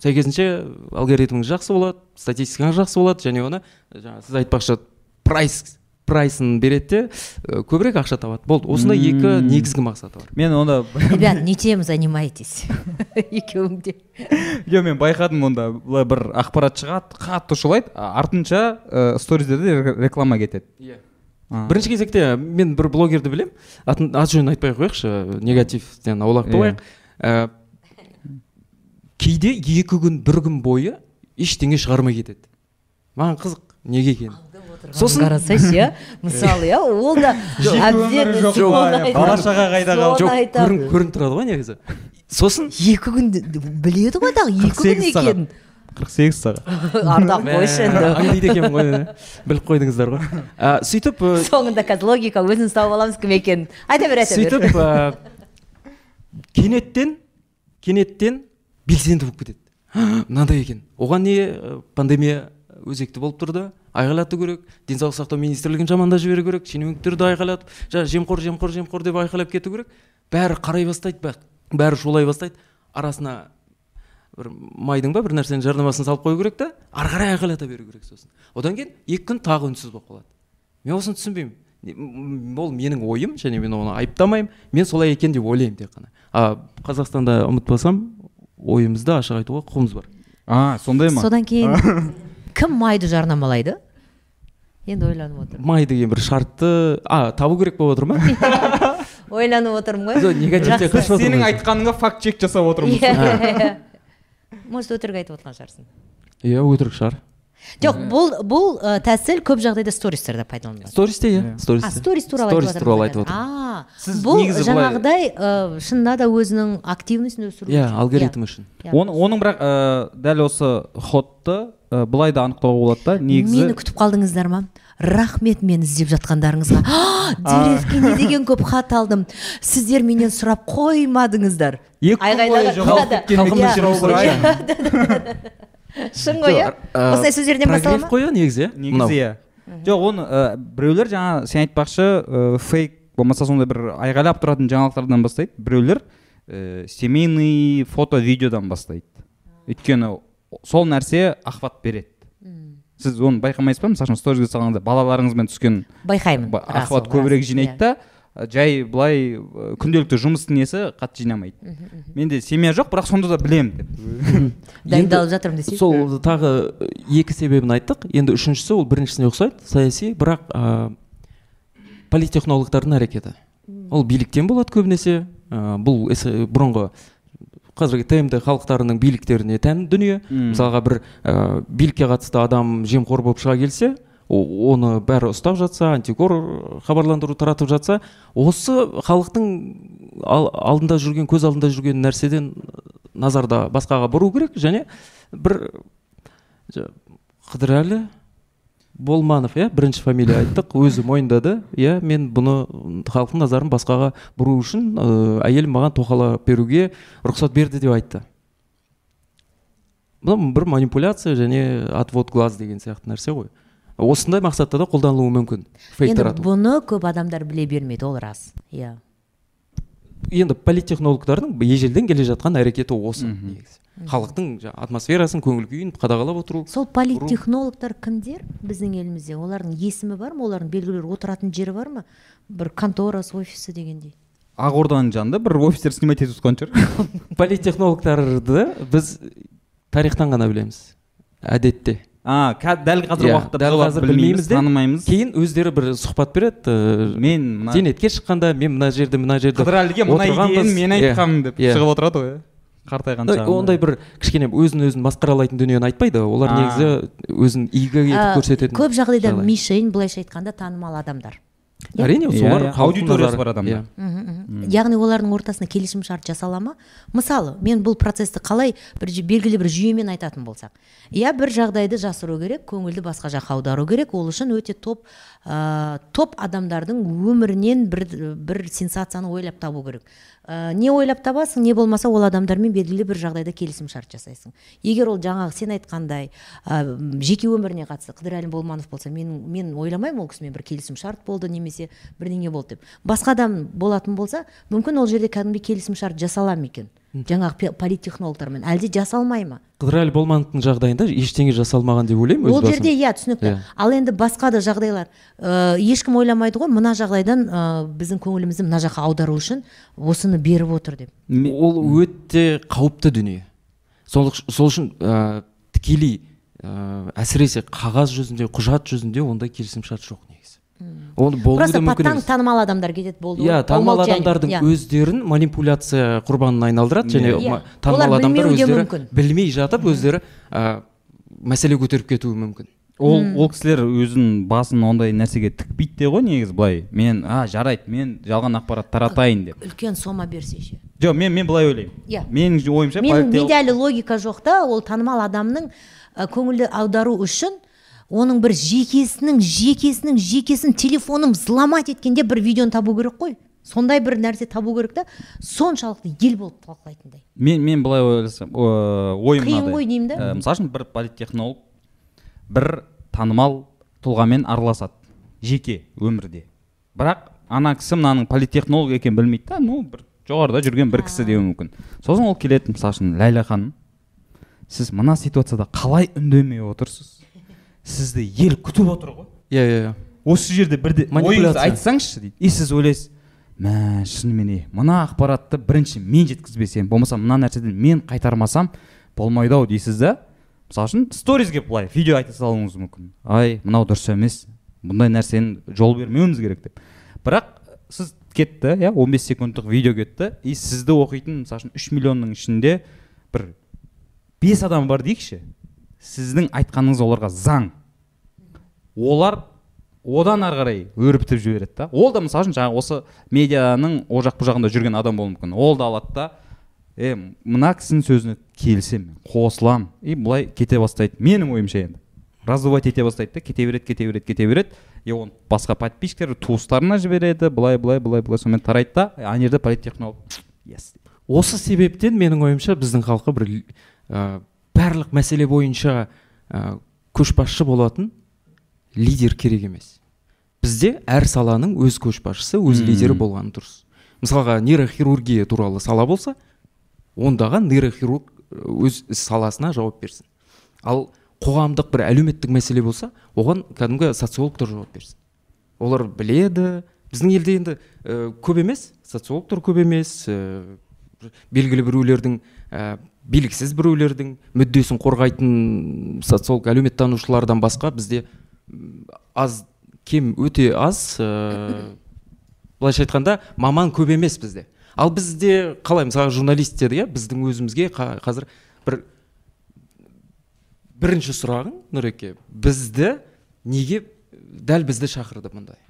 сәйкесінше алгоритміңіз жақсы болады статистикаңыз жақсы болады және оны жаңағы сіз айтпақшы прайс прайсын береді де э, көбірек ақша табады. Болды осындай екі негізгі мақсаты бар. Мен онда ребят не тем занимаетесь екеуің де. Жоқ мен байқадым онда былай бір ақпарат шығады қатты шулайды. Артынша ә, сториздерде ре- реклама кетеді. Иә. Бірінші кезекте мен бір блогерді білем атын аты жөнін айтпай ақ қояйықшы негативтен аулақ Иә. болайық Ә, кейде екі күн бір күн бойы ештеңе шығармай кетеді. Маған қызық неге екені сосын қарасайшы иә мысалы иә ол да бала шаға қайда қалды? жоқ көрініп тұрады ғой негізі. Сосын екі күн біледі ғой дағы екі күн 48 сағат. екенін. қырық сегіз сағат. Ардақ қойшы енді. аңдиды екенмін ғой біліп қойдыңыздар ғой. Ә, сөйтіп ә, соңында қазір логика өзіміз тауып аламыз кім екенін. Айта бер айта бер. сөйтіп ә, кенеттен кенеттен белсенді болып кетеді. Мынандай екен. Оған не ә, пандемия өзекті болып тұрды? Айқайлату керек денсаулық сақтау министрлігін жамандап жіберу керек шенеуніктерді айқайлатып жаңағы жемқор жемқор жемқор деп айқайлап кету керек. Бәрі қарай бастайды бәрі, бәрі шулай бастайды. Арасына бір майдың ба бір нәрсенің жарнамасын салып қою керек та ары қарай айқайлата беру керек сосын. Одан кейін екі күн тағы үнсіз болып қалады. Мен осыны түсінбеймін. Ол менің ойым және мен оны айыптамаймын. Мен солай екен деп ойлаймын тек қана. А қазақстанда ұмытпасам ойымызды ашық айтуға құқығымыз бар. А сондай ма? Содан кейін кім майды жарнамалайды? Енді ойланып отырмын. Май деген бір шартты а табу керек болып отыр ма ойланып отырмын ғой. Негативте Жақсы. қашып сенің айтқаныңа факт чек жасап отырмыз. Иә. может өтірік айтып отырған шығарсың? Иә өтірік шығар. Жоқ бұл бұл тәсіл көп жағдайда стористерде пайдаланылады. Стористе иә а стористе сторис туралы Сторис айтып туралы айтып отырмын. А Сіз бұл жаңағыдай шынында да өзінің активностін өсіру иә алгоритм үшін. Иә. Оны, оның бірақ ә, дәл осы ходты ә, былай да анықтауға болады да негізі мені күтіп қалдыңыздар ма? Рахмет мені іздеп жатқандарыңызға. Деревке не деген көп хат алдым. Сіздер менен сұрап қоймадыңыздар. Екі шын ғой иә? Осылай сөздерден бастала ма? қой иә негізі иә? Негізі иә. Жоқ оны ә, біреулер жаңа сен айтпақшы ә, фейк болмаса сондай бір айғайлап тұратын жаңалықтардан бастайды. Біреулер ә, семейный фото видеодан бастайды. Өйткені сол нәрсе охват береді. Сіз оны байқамайсыз ба? Мысалы үшін сторизге салғанда балаларыңызбен түскен байқаймын. ол, көбірек жинайды иә. да. Жай былай ә, күнделікті жұмыстың несі қатты жинамайды. Менде семья жоқ бірақ сонда да білемін деп. Дайындалып жатырмын десей сол тағы екі себебін айттық. Енді үшіншісі ол біріншісіне ұқсайды саяси бірақ ә, политтехнологтардың әрекеті. Ол биліктен болады көбінесе. Ә, бұл бұрынғы қазіргі тмд халықтарының биліктеріне тән дүние. Мысалға бір ә, билікке қатысты адам жемқор болып шыға келсе оны бәрі ұстап жатса антикор хабарландыру таратып жатса осы халықтың ал- алдында жүрген көз алдында жүрген нәрседен назарда басқаға бұру керек. Және бір қыдырәлі болманов иә бірінші фамилия айттық өзі мойындады. Иә мен бұны халықтың назарын басқаға бұру үшін ә, әйелім маған тоқалап беруге рұқсат берді деп айтты. Бұл бір манипуляция және отвод глаз деген сияқты нәрсе ғой. Осындай мақсатта да қолданылуы мүмкін. Фейк енді тарату. бұны көп адамдар біле бермейді ол рас. Иә. Енді политтехнологтардың ежелден келе жатқан әрекеті осы негізі. Халықтың атмосферасын көңіл күйін қадағалап отыру сол политтехнологтар кімдер біздің елімізде? Олардың есімі бар ма? Олардың белгілі бір отыратын жері бар ма? Бір конторасы офисі дегендей. Ақорданың жанында бір офистер снимать етіп жатқан шығар. Политтехнологтарды біз тарихтан ғана білеміз. Әдетте. А дәл қазіргі Иә, уақытта дәл қазір білмейміз де, танымаймыз кейін өздері бір сұхбат береді ә, мен мына зейнетке шыққанда мен мына жерде мына жерде қыдырәліге мына отырғанбыз». идеяны мен Иә, айтқанмын деп иә. шығып отырады ғой иә қартайған Да, шағында. ондай бір кішкене өзін өзін масқаралайтын дүниені айтпайды олар негізі өзін игі етіп көрсететін көп жағдайда жағдай. мишень былайша айтқанда танымал адамдар әрине Иә, солар иә, аудиториясы бар адамдар. иә. яғни олардың ортасында келісім шарт жасала ма? Мысалы мен бұл процесті қалай бір белгілі бір жүйемен айтатын болсақ иә бір жағдайды жасыру керек көңілді басқа жаққа аудару керек. Ол үшін өте топ ә, топ адамдардың өмірінен бір бір сенсацияны ойлап табу керек. Ә, не ойлап табасың не болмаса ол адамдармен белгілі бір жағдайда келісім шарт жасайсың. Егер ол жаңағы сен айтқандай ә, жеке өміріне қатысты қыдырәлі болманов болса мен мен ойламаймын ол кісімен бір келісім шарт болды немесе бірдеңе болды деп. Басқа адам болатын болса мүмкін ол жерде кәдімгідей келісім шарт жасала ма екен? Жаңағы политтехнологтармен. Әлде жасалмай ма? Қыдырәлі болмановтың жағдайында ештеңе жасалмаған деп ойлаймын өз ол жерде иә түсінікті. Иә. ал енді басқа да жағдайлар. Ә, ешкім ойламайды ғой мына жағдайдан ә, біздің көңілімізді мына жаққа аудару үшін осыны беріп отыр деп. Ол өте қауіпті дүние. Сол, сол үшін ә, тікелей ә, әсіресе қағаз жүзінде құжат жүзінде ондай келісімшарт жоқ оны болуы да мүмкін емес танымал адамдар кетеді болды иә ғой. танымал адамдардың иә. өздерін манипуляция құрбанына айналдырады және Иә. ма- танымал Олар адамдар өздері мүмкін. білмей жатып өздері ә, мәселе көтеріп кетуі мүмкін ол ол кісілер өзінің басын ондай нәрсеге тікпейді де ғой негізі былай мен а жарайды мен жалған ақпарат таратайын деп үлкен сома берсе ше жоқ мен мен былай ойлаймын Иә. менің ойымша менің менде әлі логика жоқ та ол танымал адамның ә, көңілді аудару үшін оның бір жекесінің жекесінің жекесін телефонын взломать еткенде бір видеоны табу керек қой. Сондай бір нәрсе табу керек та. Соншалықты ел болып талқылайтындай. Мен мен былай ойласам ойым Қиын ғой деймін да. Ә, мысалы үшін бір политтехнолог бір танымал тұлғамен араласады жеке өмірде. Бірақ ана кісі мынаның политтехнолог екенін білмейді да ну бір жоғарыда жүрген бір кісі деуі мүмкін. Сосын ол келеді мысалы үшін ләйлә ханым сіз мына ситуацияда қалай үндемей отырсыз? Сізді ел күтіп отыр ғой. Иә иә иә. Осы жерде бірде ойыңызды айтсаңызшы дейді. И сіз ойлайсыз мә шынымен де мына ақпаратты бірінші мен жеткізбесем болмаса мына нәрседен мен қайтармасам болмайды ау дейсіз да? Мысалы үшін сторизге былай видео айта салуыңыз мүмкін. Ай мынау дұрыс емес бұндай нәрсені жол бермеуіміз керек деп. Бірақ сіз кетті иә 15 секундтық видео кетті и сізді оқитын мысалы үшін үш миллионның ішінде бір бес адам бар дейікші. Сіздің айтқаныңыз оларға заң. Олар одан ары қарай өрбітіп жібереді да. Ол да мысалы үшін жаңағы осы медианың о жақ бұл жағында жүрген адам болуы мүмкін. Ол да алады да е мына кісінің сөзіне келісемін қосыламын и былай кете бастайды. Менің ойымша енді. Раздувать ете бастайды да кете береді кете береді кете береді. И оны басқа подписчиктер туыстарына жібереді былай былай былай былай сонымен тарайды да. Ана жерде политтехнолог. Yes. Осы себептен менің ойымша біздің халыққа бір ә, барлық мәселе бойынша ә, көшбасшы болатын лидер керек емес. Бізде әр саланың өз көшбасшысы өз лидері болғаны дұрыс. Мысалға нейрохирургия туралы сала болса ондағы нейрохирург өз саласына жауап берсін. Ал қоғамдық бір әлеуметтік мәселе болса оған кәдімгі социологтар жауап берсін. Олар біледі. Біздің елде енді ә, көп емес социологтар көп емес ә, белгілі біреулердің ә, белгісіз біреулердің мүддесін қорғайтын социолог әлеуметтанушылардан басқа бізде аз кем өте аз ә, былайша айтқанда маман көп емес бізде. Ал бізде қалай мысалы журналистер иә біздің өзімізге қа- қазір бір бірінші сұрағың нұреке бізді неге дәл бізді шақырды мұндай?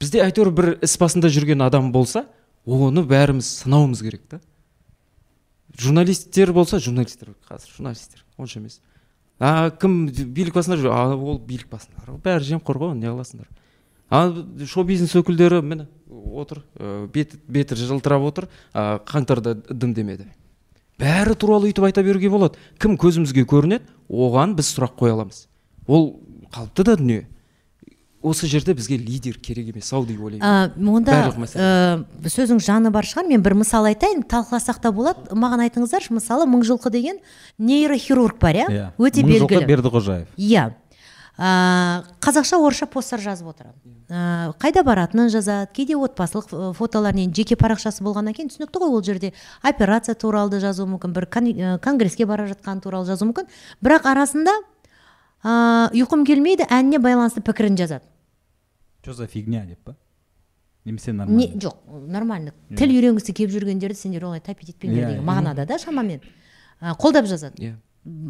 Бізде әйтеуір бір іс басында жүрген адам болса оны бәріміз сынауымыз керек та. Журналисттер болса журналисттер қазір журналисттер онша емес. А кім билік басында жүр ол билік басында бәрі жемқор ғой не қыласыңдар. А шоу бизнес өкілдері міне отыр беті, беті жылтырап отыр қаңтарда дым демеді бәрі туралы өйтіп айта беруге болады. Кім көзімізге көрінеді оған біз сұрақ қоя аламыз. Ол қалыпты да дүние. Осы жерде бізге лидер керек емес ау деп ойлаймын. Ә, онда ә, сөзің жаны бар шығар мен бір мысал айтайын. Талқыласақ та болады. Маған айтыңыздаршы мысалы мыңжылқы деген нейрохирург бар иә? Иә. Өте белгілі. Бердіқожаев. Иә. Ә, қазақша орысша посттар жазып отырады ә, қайда баратынын жазады кейде отбасылық ә, фотолар не жеке парақшасы болғаннан кейін түсінікті ғой ол жерде. Операция туралы да жазуы мүмкін бір кон- ә, конгресске бара жатқаны туралы жазуы мүмкін. Бірақ арасында ә, ұйқым келмейді әніне байланысты пікірін жазады че за фигня деп па немесе не нормально жоқ нормально тіл үйренгісі келіп жүргендерді сендер олай тапить етпеңдер деген мағынада да шамамен ә, қолдап жазады иә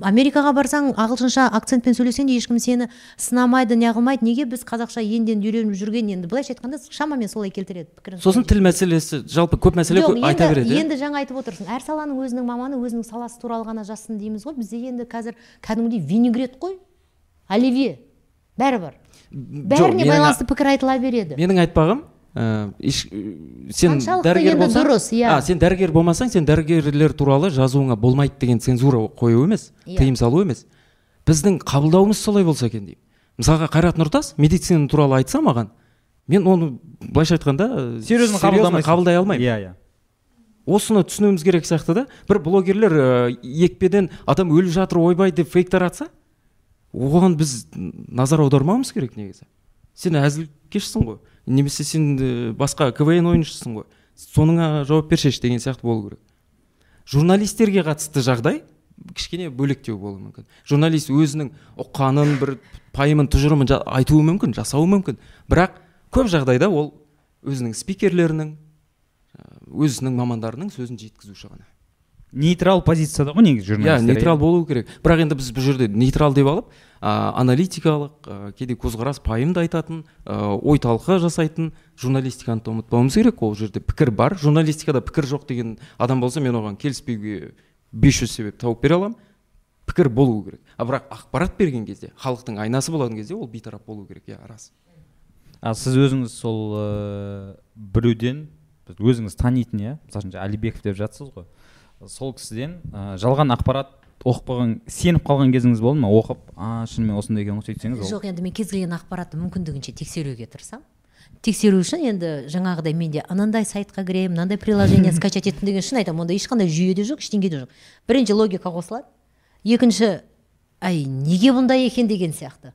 америкаға барсаң ағылшынша акцентпен сөйлесең де ешкім сені сынамайды неғылмайды неге біз қазақша енден үйреніп жүрген енді былайша айтқанда шамамен солай келтіреді пікірін сосын тіл мәселесі жалпы көп мәселе жоқ айта береді иә енді жаңа айтып отырсың әр саланың өзінің маманы өзінің саласы туралы ғана жазсын дейміз ғой бізде енді қазір кәдімгідей винегрет қой оливье. Бәрі бар бәріне байланысты пікір айтыла береді. Менің айтпағым еш- ә, сен дәрігер болсаң дұрыс, иә. а, сен дәрігер болмасаң сен дәрігерлер туралы жазуыңа болмайды деген цензура қою емес Иә. тыйым салу емес. Біздің қабылдауымыз солай болса екен деймін. Мысалға қайрат нұртас медицина туралы айтса маған мен оны былайша айтқанда серьезно қабылдай алмаймын. Иә иә. Осыны түсінуіміз керек сияқты да. Бір блогерлер ә, екпеден адам өліп жатыр ойбай деп фейк таратса оған біз назар аудармауымыз керек негізі. Сен әзілкешсің ғой. Немесе сен басқа квн ойыншысың ғой. Соныңа жауап бершеші деген сияқты болу керек. Журналистерге қатысты жағдай кішкене бөлектеу болуы мүмкін. Журналист өзінің ұққанын бір пайымын тұжырымын айтуы мүмкін жасауы мүмкін. Бірақ көп жағдайда ол өзінің спикерлерінің өзінің мамандарының сөзін жеткізуші ғана. Нейтрал позицияда ғой негізі иә журналистер нейтрал болу керек. Бірақ енді біз бұл жерде нейтрал деп алып ә, аналитикалық ә, кейде көзқарас пайымды айтатын ә, ой талқы жасайтын журналистиканы да ұмытпауымыз керек. Ол жерде пікір бар. Журналистикада пікір жоқ деген адам болса мен оған келіспеуге 500 себеп тауып бере аламын. Пікір болу керек. А бірақ ақпарат берген кезде халықтың айнасы болған кезде ол бейтарап болу керек иә рас. А сіз өзіңіз сол ыыы біреуден өзіңіз танитын иә? Мысалы үшін жаңа алибеков деп жатсыз ғой. Сол кісіден ә, жалған ақпарат оқып қалған сеніп қалған кезіңіз болды ма? Оқып а шынымен осындай екен ғой сөйтсеңіз жоқ енді мен кез келген ақпаратты мүмкіндігінше тексеруге тырысамын. Тексеру үшін енді жаңағыдай менде анандай сайтқа кіремін мынандай приложение скачать еттім деген шын айтамын. Онда ешқандай жүйе де жоқ ештеңе де жоқ. Бірінші логика қосылады. Екінші ай неге бұндай екен? деген сияқты.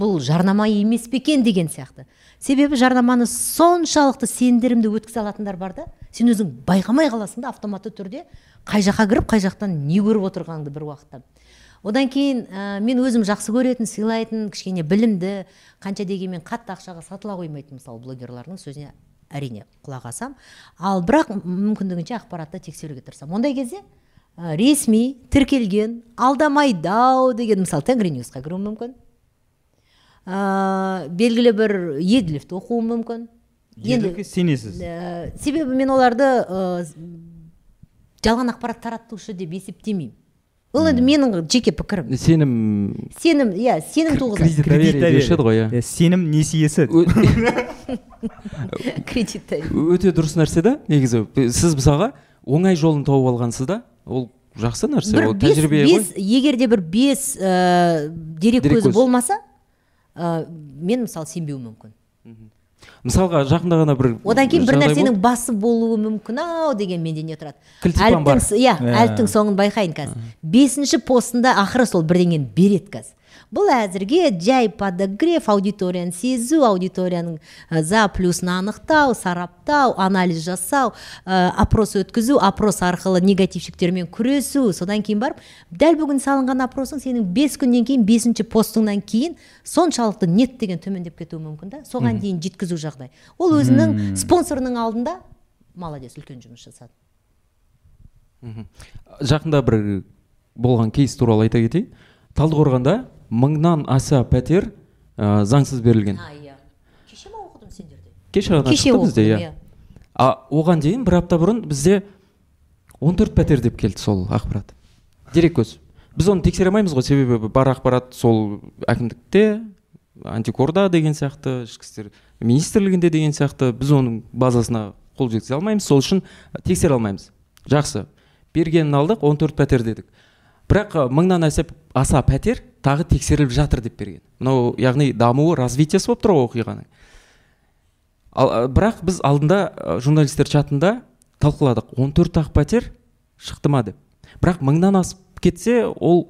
Бұл жарнама емес пе екен деген сияқты. Себебі жарнаманы соншалықты сендірімді өткізе алатындар бар да сен өзің байқамай қаласың да автоматты түрде қай жаққа кіріп қай жақтан не көріп отырғаныңды бір уақытта. Одан кейін ә, мен өзім жақсы көретін сыйлайтын кішкене білімді қанша дегенмен қатты ақшаға сатыла қоймайтын мысалы блогерлардың сөзіне әрине құлақ асам. Ал бірақ мүмкіндігінше ақпаратты тексеруге тырысамын. Ондай кезде ресми тіркелген алдамайдау деген мысалы тенгриньюсқа кіруі мүмкін. Ә, белгілі бір еділевті оқуы мүмкін. Ерлікке сенесіз? Ә, себебі мен оларды ә, жалған ақпарат таратушы деп есептемеймін. Ол енді менің жеке пікірім. Сенім сенім иә сенім туғызады кредит ғой иә. Сенім несиесі. Кредит өте дұрыс нәрсе да негізі. Сіз мысалға оңай жолын тауып алғансыз да ол жақсы нәрсе ол тәжірибе ғой. егер де бір бес ә, дерек Дерек көзі көзі. болмаса ә, мен мысалы сенбеуім мүмкін. Мысалға жақында ғана бір одан кейін бір нәрсенің басы болуы мүмкін ау деген менде не тұрады. Кілтипан бар. әліптің Иә. әліптің соңын байқайын қазір. Бесінші постында ақыры сол бірдеңені береді қазір. Бұл әзірге жай подогрев аудиторияны сезу аудиторияның за плюсын анықтау сараптау анализ жасау ә, опрос өткізу опрос арқылы негативщиктермен күресу содан кейін барып дәл бүгін салынған опросың сенің бес күннен кейін бесінші постыңнан кейін соншалықты нет деген төмендеп кетуі мүмкін да соған дейін жеткізу жағдай ол өзінің спонсорының алдында молодец үлкен жұмыс жасады жақында бір болған кейс туралы айта кетейін талдықорғанда мыңнан аса пәтер ә, заңсыз берілген. А иә. Кеше ма оқыдым сендерде кеше ғана кеше шықты бізде иә. иә. А оған дейін бір апта бұрын бізде 14 пәтер деп келді сол ақпарат. Дереккөз біз оны тексере алмаймыз ғой себебі бар ақпарат сол әкімдікте антикорда деген сияқты ішкі істер министрлігінде деген сияқты біз оның базасына қол жеткізе алмаймыз сол үшін тексере алмаймыз. Жақсы. Бергенін алдық 14 пәтер дедік. Бірақ мыңнан аса, аса пәтер тағы тексеріліп жатыр деп берген. Мынау яғни дамуы развитиесі болып тұр ғой оқиғаның. Ал бірақ біз алдында журналистер чатында талқыладық. 14 ақ пәтер шықты ма деп. Бірақ мыңнан асып кетсе ол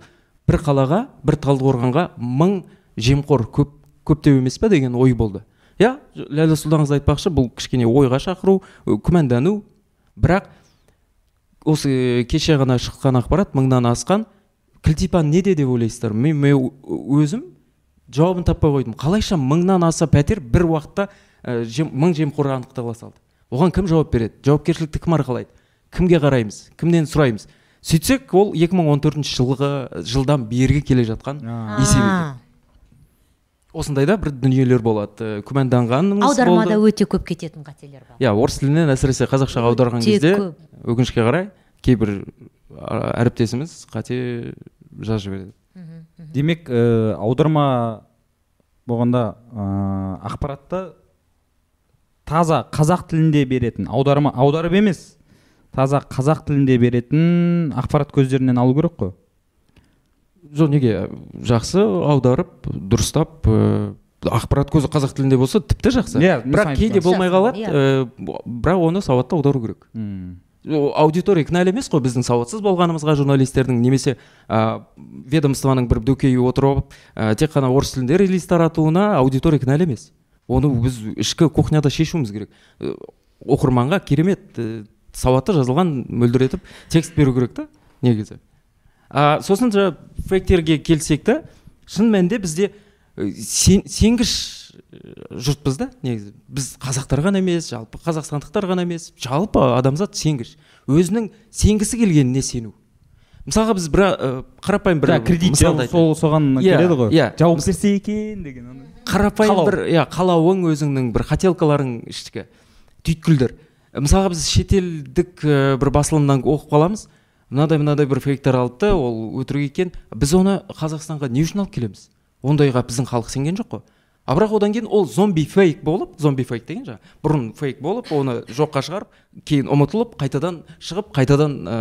бір қалаға бір талдықорғанға мың жемқор көп көптеу емес па деген ой болды. Иә ләйлә сұлтанқызы айтпақшы бұл кішкене ойға шақыру күмәндану. Бірақ осы кеше ғана шыққан ақпарат мыңнан асқан кілтипан неде деп ойлайсыздар? Мен, мен өзім жауабын таппай қойдым. Қалайша мыңнан аса пәтер бір уақытта ә, жем, мың жемқор анықтала салды. Оған кім жауап береді? Жауапкершілікті кім арқалайды? Кімге қараймыз? Кімнен сұраймыз? Сөйтсек ол 2014 жылғы жылдан бергі келе жатқан есеп екен. Осындайда бір дүниелер болады. Ә, күмәнданғанымыз аудармада өте көп кететін қателер бар. Иә орыс тілінен әсіресе қазақшаға аударған кезде өкінішке қарай кейбір әріптесіміз қате жазып жібереді. Демек ә, аударма болғанда ә, ақпаратты таза қазақ тілінде беретін аударма аударып емес таза қазақ тілінде беретін ақпарат көздерінен алу керек қой. Жоқ неге? Жақсы аударып дұрыстап ә, ақпарат көзі қазақ тілінде болса тіпті жақсы. Иә, мен бірақ кейде болмай қалады Жақсы, ә, бірақ оны сауатты аудару керек. Аудитория кінәлі емес қой біздің сауатсыз болғанымызға журналистердің немесе ә, ведомствоның бір дөкейі отырып ә, тек қана орыс тілінде релиз таратуына аудитория кінәлі емес. Оны біз ішкі кухняда шешуіміз керек. Оқырманға керемет ә, сауатты жазылған мөлдіретіп текст беру керек та негізі. А, сосын жаңа фейктерге келсек та шын мәнінде бізде сен, сенгіш жұртпыз да негізі. Біз қазақтар ғана емес жалпы қазақстандықтар ғана емес жалпы адамзат сенгіш. Өзінің сенгісі келгеніне сену. Мысалға біз бір ә, қарапайым бір кредит сол соған Иә, келеді ғой. иә. жауап берсе екен деген қарапайым бір иә қалауың өзіңнің бір хотелкаларың ішкі түйткілдер. Мысалға біз шетелдік бір басылымнан оқып қаламыз. Мынадай мынадай бір фейктер да ол өтірік екен. Біз оны қазақстанға не үшін алып келеміз? Ондайға біздің халық сенген жоқ қой. А бірақ одан кейін ол зомби фейк болып зомби фейк деген жаңағы бұрын фейк болып оны жоққа шығарып кейін ұмытылып қайтадан шығып қайтадан ә,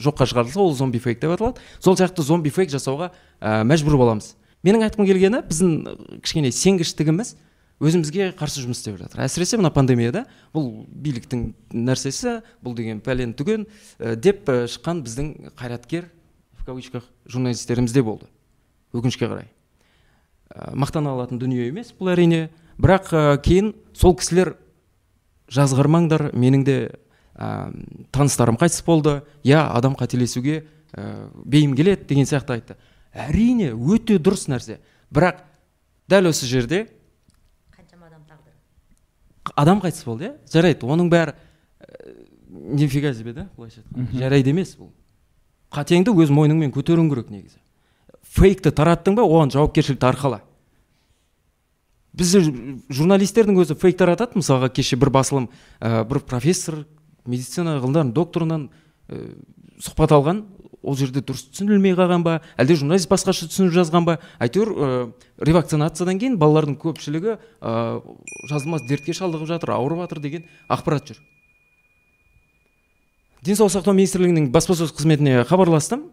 жоққа шығарылса ол зомби фейк деп аталады. Сол сияқты зомби фейк жасауға ә, мәжбүр боламыз. Менің айтқым келгені біздің ә, кішкене сенгіштігіміз өзімізге қарсы жұмыс істеп жатыр. Әсіресе мына пандемияда бұл биліктің нәрсесі бұл деген пәлен түген ә, деп шыққан біздің қайраткер в кавычках журналистерімізде болды. Өкінішке қарай. Мақтана алатын дүние емес бұл әрине. Бірақ ә, кейін сол кісілер жазғырмаңдар менің де ә, таныстарым қайтыс болды. Иә адам қателесуге ә, бейім келеді деген сияқты айтты. Әрине өте дұрыс нәрсе. Бірақ дәл осы жерде қаншама адам тағдыры? Адам қайтыс болды иә? жарайды оның бәрі ә, нифига себе да былайша айтқанда? Жарайды емес бұл. Қатеңді өз мойныңмен көтеруің керек негізі. Фейкті тараттың ба? Оған жауапкершілікті арқала бізде журналистердің өзі фейк таратады. Мысалға кеше бір басылым ә, бір профессор медицина ғылымдарының докторынан ә, сұхбат алған. Ол жерде дұрыс түсінілмей қалған ба? Әлде журналист басқаша түсініп жазған ба? Әйтеуір ә, ревакцинациядан кейін балалардың көпшілігі ә, жазылмас дертке шалдығып жатыр ауырып жатыр деген ақпарат жүр. Денсаулық сақтау министрлігінің баспасөз қызметіне хабарластым.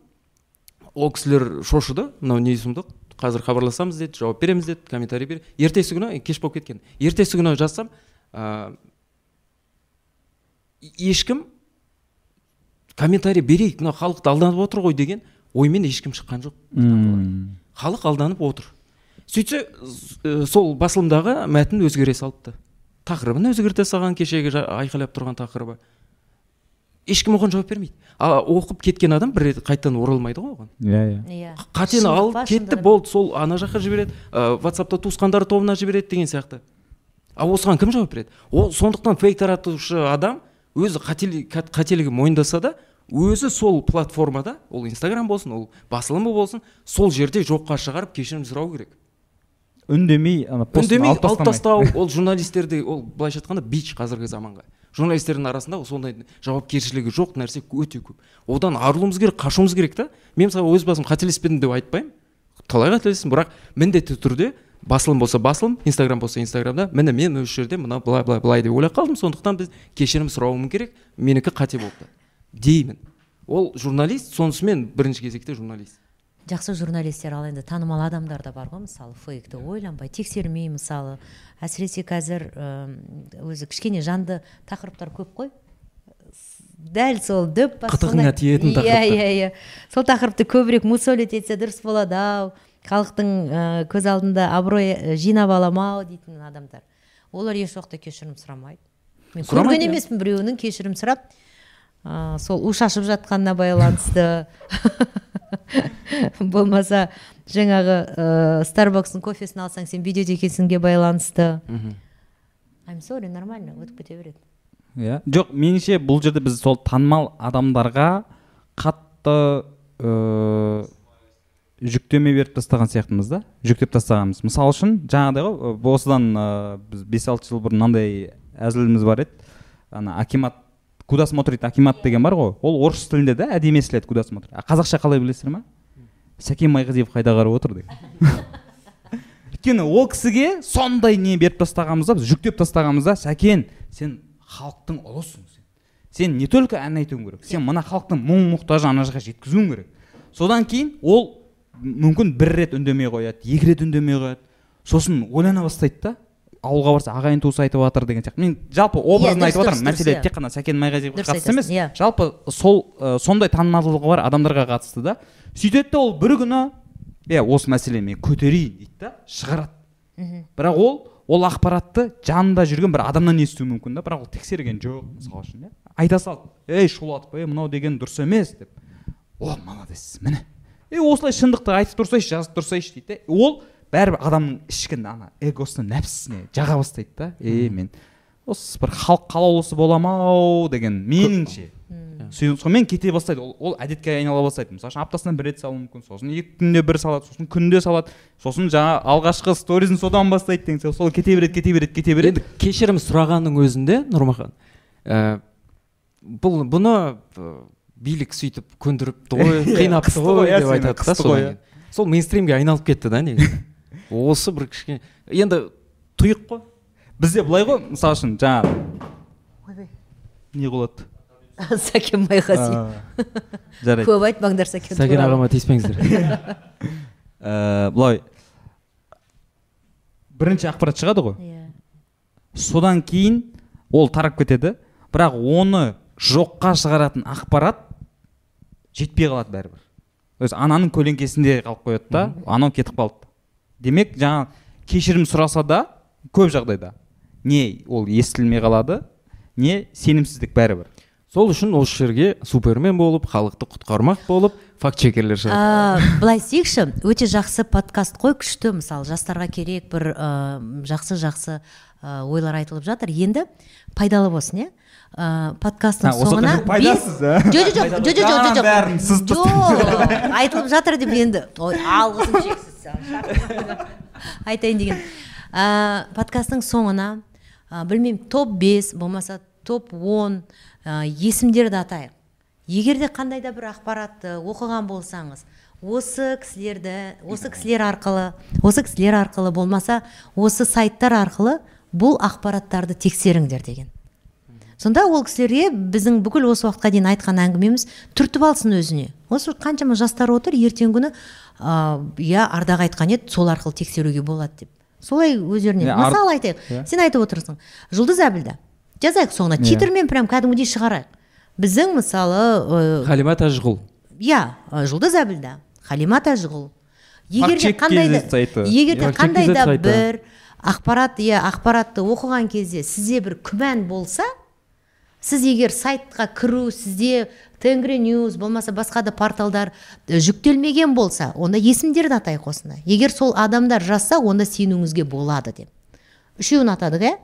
Ол кісілер шошыды мынау не сұмдық қазір хабарласамыз деді жауап береміз деді комментарий бер ертесі күні кеш болып кеткен. Ертесі күні жазсам ә, ешкім комментарий берейік мына халықты алданып отыр ғой деген оймен ешкім шыққан жоқ. Халық алданып отыр. Сөйтсе сол басылымдағы мәтін өзгере салыпты. Тақырыбын өзгерте салған кешегі айқайлап тұрған тақырыбы. Ешкім оған жауап бермейді. А оқып кеткен адам бір рет қайтадан оралмайды ғой оған. Иә иә. Иә. Қатені алып кетті болды сол ана жаққа жібереді ә, ватсапта туысқандары тобына жібереді деген сияқты. А осыған кім жауап береді? Ол сондықтан фейк таратушы адам өзі қателігін мойындаса да өзі сол платформада ол инстаграм болсын ол басылымы болсын сол жерде жоққа шығарып кешірім сұрау керек. Үндемей ана үндемей алып тастау ол журналистерде ол былайша айтқанда бич қазіргі заманға. Журналистердің арасында сондай жауапкершілігі жоқ нәрсе өте көп. Одан арылуымыз керек қашуымыз керек та. Мен мысалы өз басым қателеспедім деп айтпаймын. Талай қателестім бірақ міндетті түрде басылым болса басылым инстаграм болса инстаграмда. Міне мен осы жерде мына былай былай былай деп ойлап қалдым. Сондықтан біз кешірім сұрауым керек менікі қате болыпты деймін. Ол журналист сонысымен бірінші кезекте журналист. Жақсы журналистер ал енді танымал адамдар да бар ғой мысалы фейкті ойланбай тексермей мысалы. Әсіресе қазір өзі кішкене жанды тақырыптар көп қой. Дәл сол дөп қытығыңа тиетін иә иә иә. Сол тақырыпты көбірек мусолить етсе дұрыс болады ау. Халықтың көз алдында абырой жинап аламын ау дейтін адамдар. Олар еш уақытта кешірім сұрамайды. Мен көрген иә. емеспін біреуінің кешірім сұрап. Ә, сол у шашып жатқанына байланысты. болмаса жаңағы ыыы старбакстың кофесін алсаң сен видеода екенсіңге байланысты. Айм сорри нормально өтіп кете береді. Иә. Жоқ меніңше бұл жерде біз сол танымал адамдарға қатты ыыы жүктеме беріп тастаған сияқтымыз да. Жүктеп тастағанбыз. Мысалы үшін жаңағыдай ғой осыдан ыыы біз бес алты жыл бұрын мынандай әзіліміз бар еді. Ана акимат куда смотрит акимат деген бар ғой. Ол орыс тілінде да әдемі естіледі куда смотрит а қазақша қалай білесіздер ма? Сәкен майғазиев қайда қарап отыр деген. Өйткені ол кісіге сондай не беріп тастағанбыз да біз жүктеп тастағанбыз да сәкен сен халықтың ұлысың сен. Сен не только ән айтуың керек сен мына халықтың мұң мұқтажын ана жаққа жеткізуің керек содан кейін ол мүмкін бір рет үндемей қояды екі рет үндемей қояды. Сосын ойлана бастайды да ауылға барса ағайын туыс айтып жатыр деген сияқты. Мен жалпы образын айтып жатырмын мәселе тек қана сәкен майғазиевке қатысты емес. иә. Жалпы сол сондай танымалдығы бар адамдарға қатысты да. Сөйтеді да ол бір күні иә осы мәселені мен көтерейін дейді да шығарады. Бірақ ол ол ақпаратты жанында жүрген бір адамнан естуі мүмкін да. Бірақ ол тексерген жоқ мысалы үшін иә. Айта салды. Ей шулатып ей мынау деген дұрыс емес деп. О молодец міне е осылай шындықты айтып тұрсайшы жазып тұрсайшы дейді да ол бәрібір адамның ішкі ана эгосына нәпсісіне жаға бастайды да. Е мен осы бір халық қалаулысы боламын ау деген меніңше. Сонымен кете бастайды. Ол, ол әдетке айнала бастайды. Мысалы үшін аптасына бір рет салуы мүмкін сосын екі күнде бір салады сосын күнде салады сосын жаңа алғашқы сторизін содан бастайды деген сияқты. Сол кете береді кете береді кете береді. Енді кешірім сұрағанның өзінде нұрмахан ә, бұл бұны билік сөйтіп көндіріпті ғой қинапты ғой деп айтады да сол мейнстримге айналып кетті да негізі. Осы бір кішкене. Енді тұйық қой. Бізде былай ғой мысалы үшін жаңағы ойбай не болады? Сәкен майғазиев жарайды. Көп айтпаңдар сәкен сәкен ағама тиіспеңіздер. Ыыы былай бірінші ақпарат шығады ғой. Иә. Содан кейін ол тарап кетеді бірақ оны жоққа шығаратын ақпарат жетпей қалады бәрібір. То есть ананың көлеңкесінде қалып қояды да анау кетіп қалды. Демек жаңа кешірім сұраса да көп жағдайда. Не ол естілмей қалады не сенімсіздік бәрібір. Сол үшін осы жерге супермен болып халықты құтқармақ болып факт чекерлер шығады. А, былай істейікші өте жақсы подкаст қой күшті. Мысалы жастарға керек бір ә, жақсы жақсы ә, ойлар айтылып жатыр. Енді пайдалы болсын иә? Ә, подкасттың соңына жоқ жоқ жоқ жоқ жоқ жоқ бәрін сызып жоқ айтылып жатыр деп енді ой алғысым шексіз саған. айтайын деген ә, подкасттың соңына ә, білмеймін топ 5 болмаса топ 10 ә, есімдерді атайық егер де қандай да бір ақпаратты оқыған болсаңыз осы кісілерді осы кісілер арқылы осы кісілер арқылы болмаса осы сайттар арқылы бұл ақпараттарды тексеріңдер деген. Сонда ол кісілерге біздің бүкіл осы уақытқа дейін айтқан әңгімеміз түртіп алсын өзіне. Осы қаншама жастар отыр ертеңгі күні ә, иә ардақ айтқан еді сол арқылы тексеруге болады деп. Солай өздеріне. Иә, ар- мысал айтайық Иә. сен айтып отырсың жұлдыз әбілда жазайық соңына Иә. титрмен прям кәдімгідей шығарайық. Біздің мысалы халима тәжіғұл иә ә, жұлдыз әбілда халима тәжіғұл егер де қандай егер де қандай да бір ақпарат иә ақпаратты оқыған кезде сізде бір күмән болса сіз егер сайтқа кіру сізде тенгриньюз болмаса басқа да порталдар э, жүктелмеген болса онда есімдерді атайық осында егер сол адамдар жазса онда сенуіңізге болады деп. Үшеуін атадық иә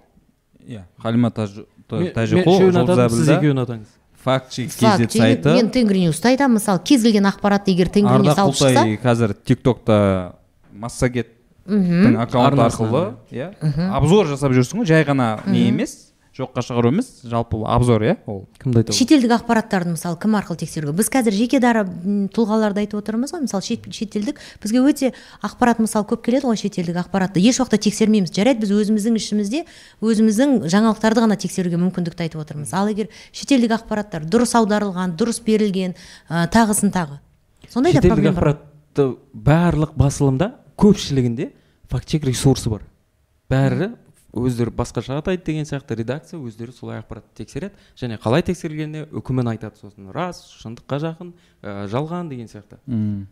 иә халима тәжіқұл сіз екеуін атаңыз. Факт чек kz сайты. Мен тенгриньюзды айтамын мысалы кез келген ақпаратты егер тенгриньюз ардақ алып шықса құлтай қазір тик токта массагеттің аккаунты арқылы иә обзор жасап жүрсің ғой жай ғана не емес. Жоққа шығару емес жалпы обзор иә? ол кімді айтады шетелдік ақпараттарды мысалы кім арқылы тексеруге? Біз қазір жеке дара тұлғаларды айтып отырмыз ғой. Мысалы шет, шетелдік бізге өте ақпарат мысалы көп келеді ғой шетелдік ақпаратты. Еш уақытта тексермейміз. Жарайды біз өзіміздің ішімізде өзіміздің жаңалықтарды ғана тексеруге мүмкіндікті айтып отырмыз. Ал егер шетелдік ақпараттар дұрыс аударылған дұрыс берілген ә, тағысын тағы. Сондай да шетелдік проблема ақпаратты барлық басылымда көпшілігінде факт чек ресурсы бар. Бәрі өздері басқаша атайды деген сияқты редакция өздері солай ақпаратты тексереді және қалай тексерілгеніне үкімін айтады сосын. Рас шындыққа жақын ә, жалған деген сияқты. М.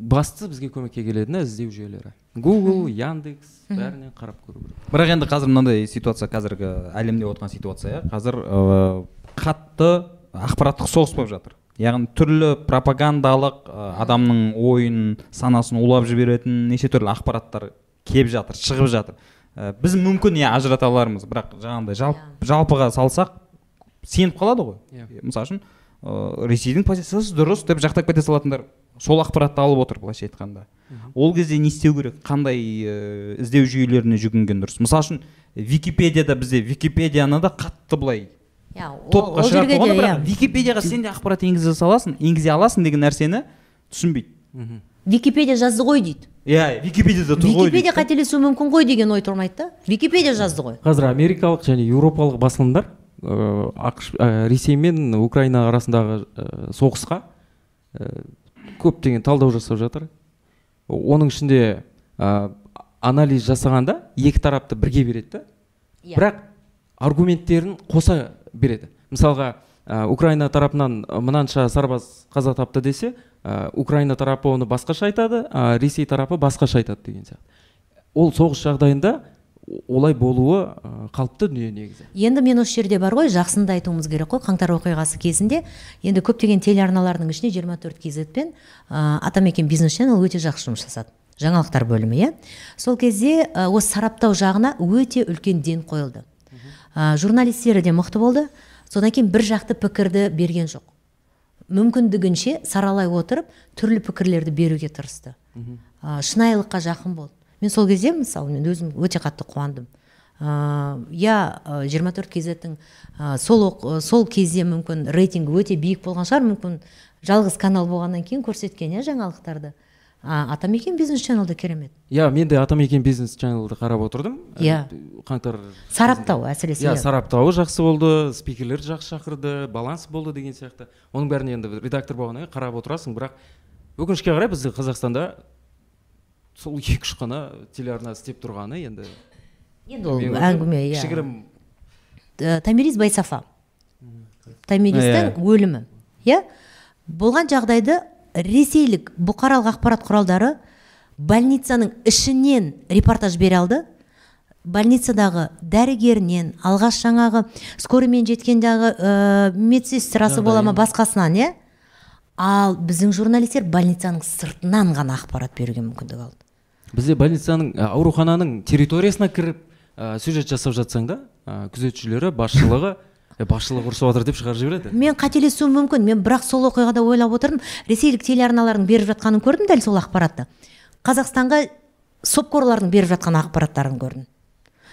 басты бізге көмекке келетіні іздеу жүйелері. Google яндекс бәрінен қарап көру керек. Бірақ енді қазір мынандай ситуация қазіргі әлемде отқан ситуация иә қазір ыыы, қатты ақпараттық соғыс болып жатыр. Яғни түрлі пропагандалық ы, адамның ойын санасын улап жіберетін неше түрлі ақпараттар келіп жатыр шығып жатыр. Ә, біз мүмкін иә ажырата алармыз бірақ жаңағыдай жалп, жалпыға салсақ сеніп қалады ғой. Иә. мысалы үшін ыыы, ресейдің позициясы дұрыс деп жақтап кете салатындар сол ақпаратты алып отыр былайша айтқанда. Ол кезде не істеу керек? Қандай ыыы, іздеу жүйелеріне жүгінген дұрыс? Мысалы үшін википедияда бізде википедияны да қатты былай иә топқа шығарып бірақ иә. Википедияға сен де ақпарат енгізе саласың енгізе аласың деген нәрсені түсінбейді. Википедия жазды ғой дейді. Иә википедияда тұр ғой википедия қателесуі мүмкін ғой деген ой тұрмайды да. Википедия жазды ғой. Қазір америкалық және еуропалық басылымдар ә, ақш ә, ресей мен украина арасындағы ә, соғысқа ә, көптеген талдау жасап жатыр. Оның ішінде ә, анализ жасағанда екі тарапты бірге береді да. Иә. бірақ аргументтерін қоса береді. Мысалға украина тарапынан ә, мынанша сарбаз қаза тапты десе ә, украина тарапы оны басқаша айтады а ресей тарапы басқаша айтады деген сияқты. Ол соғыс жағдайында олай болуы ә, қалыпты дүние негізі. Енді мен осы жерде бар ғой жақсыны да айтуымыз керек қой қаңтар оқиғасы кезінде. Енді көптеген телеарналардың ішінде 24 kz пен ә, атамекен бизнес ченел өте жақсы жұмыс жасады. Жаңалықтар бөлімі иә. Сол кезде ә, осы сараптау жағына өте үлкен ден қойылды. Ә, журналистері де мықты болды. Содан кейін бір жақты пікірді берген жоқ. Мүмкіндігінше саралай отырып түрлі пікірлерді беруге тырысты. Ә, шынайылыққа жақын болды. Мен сол кезде мысалы мен өзім өте қатты қуандым. Иә 24 kz-тің ә, сол оқ- сол кезде мүмкін рейтингі өте биік болған шығар. Мүмкін жалғыз канал болғаннан кейін көрсеткен иә жаңалықтарды. А, атамекен бизнес ченел де керемет. Иә мен де атамекен бизнес ченелді қарап отырдым. Иә. Ә, қаңтар сараптау әсіресе. Иә иә. сараптауы жақсы болды спикерлер жақсы шақырды баланс болды деген сияқты. Оның бәрін енді редактор болғаннан кейін қарап отырасың бірақ өкінішке қарай бізде қазақстанда сол екі үш қана телеарна істеп тұрғаны енді енді ол әңгіме иә. кішігірім томирис байсафа. Томиристің өлімі. Иә? Болған жағдайды ресейлік бұқаралық ақпарат құралдары больницаның ішінен репортаж бере алды. Больницадағы дәрігерінен алғаш жаңағы скорыймен жеткендағы ә, медсестрасы Жағдайын. бола ма басқасынан иә? Ал біздің журналистер больницаның сыртынан ғана ақпарат беруге мүмкіндік алды. Бізде больницаның ә, аурухананың территориясына кіріп ә, сюжет жасап жатсаң да ә, күзетшілері басшылығы «Е, басшылық ұрысып жатыр деп шығарып жібереді. Мен қателесуім мүмкін. Мен бірақ сол оқиғада ойлап отырдым ресейлік телеарналардың беріп жатқанын көрдім дәл сол ақпаратты. Қазақстанға сопқорлардың беріп жатқан ақпараттарын көрдім.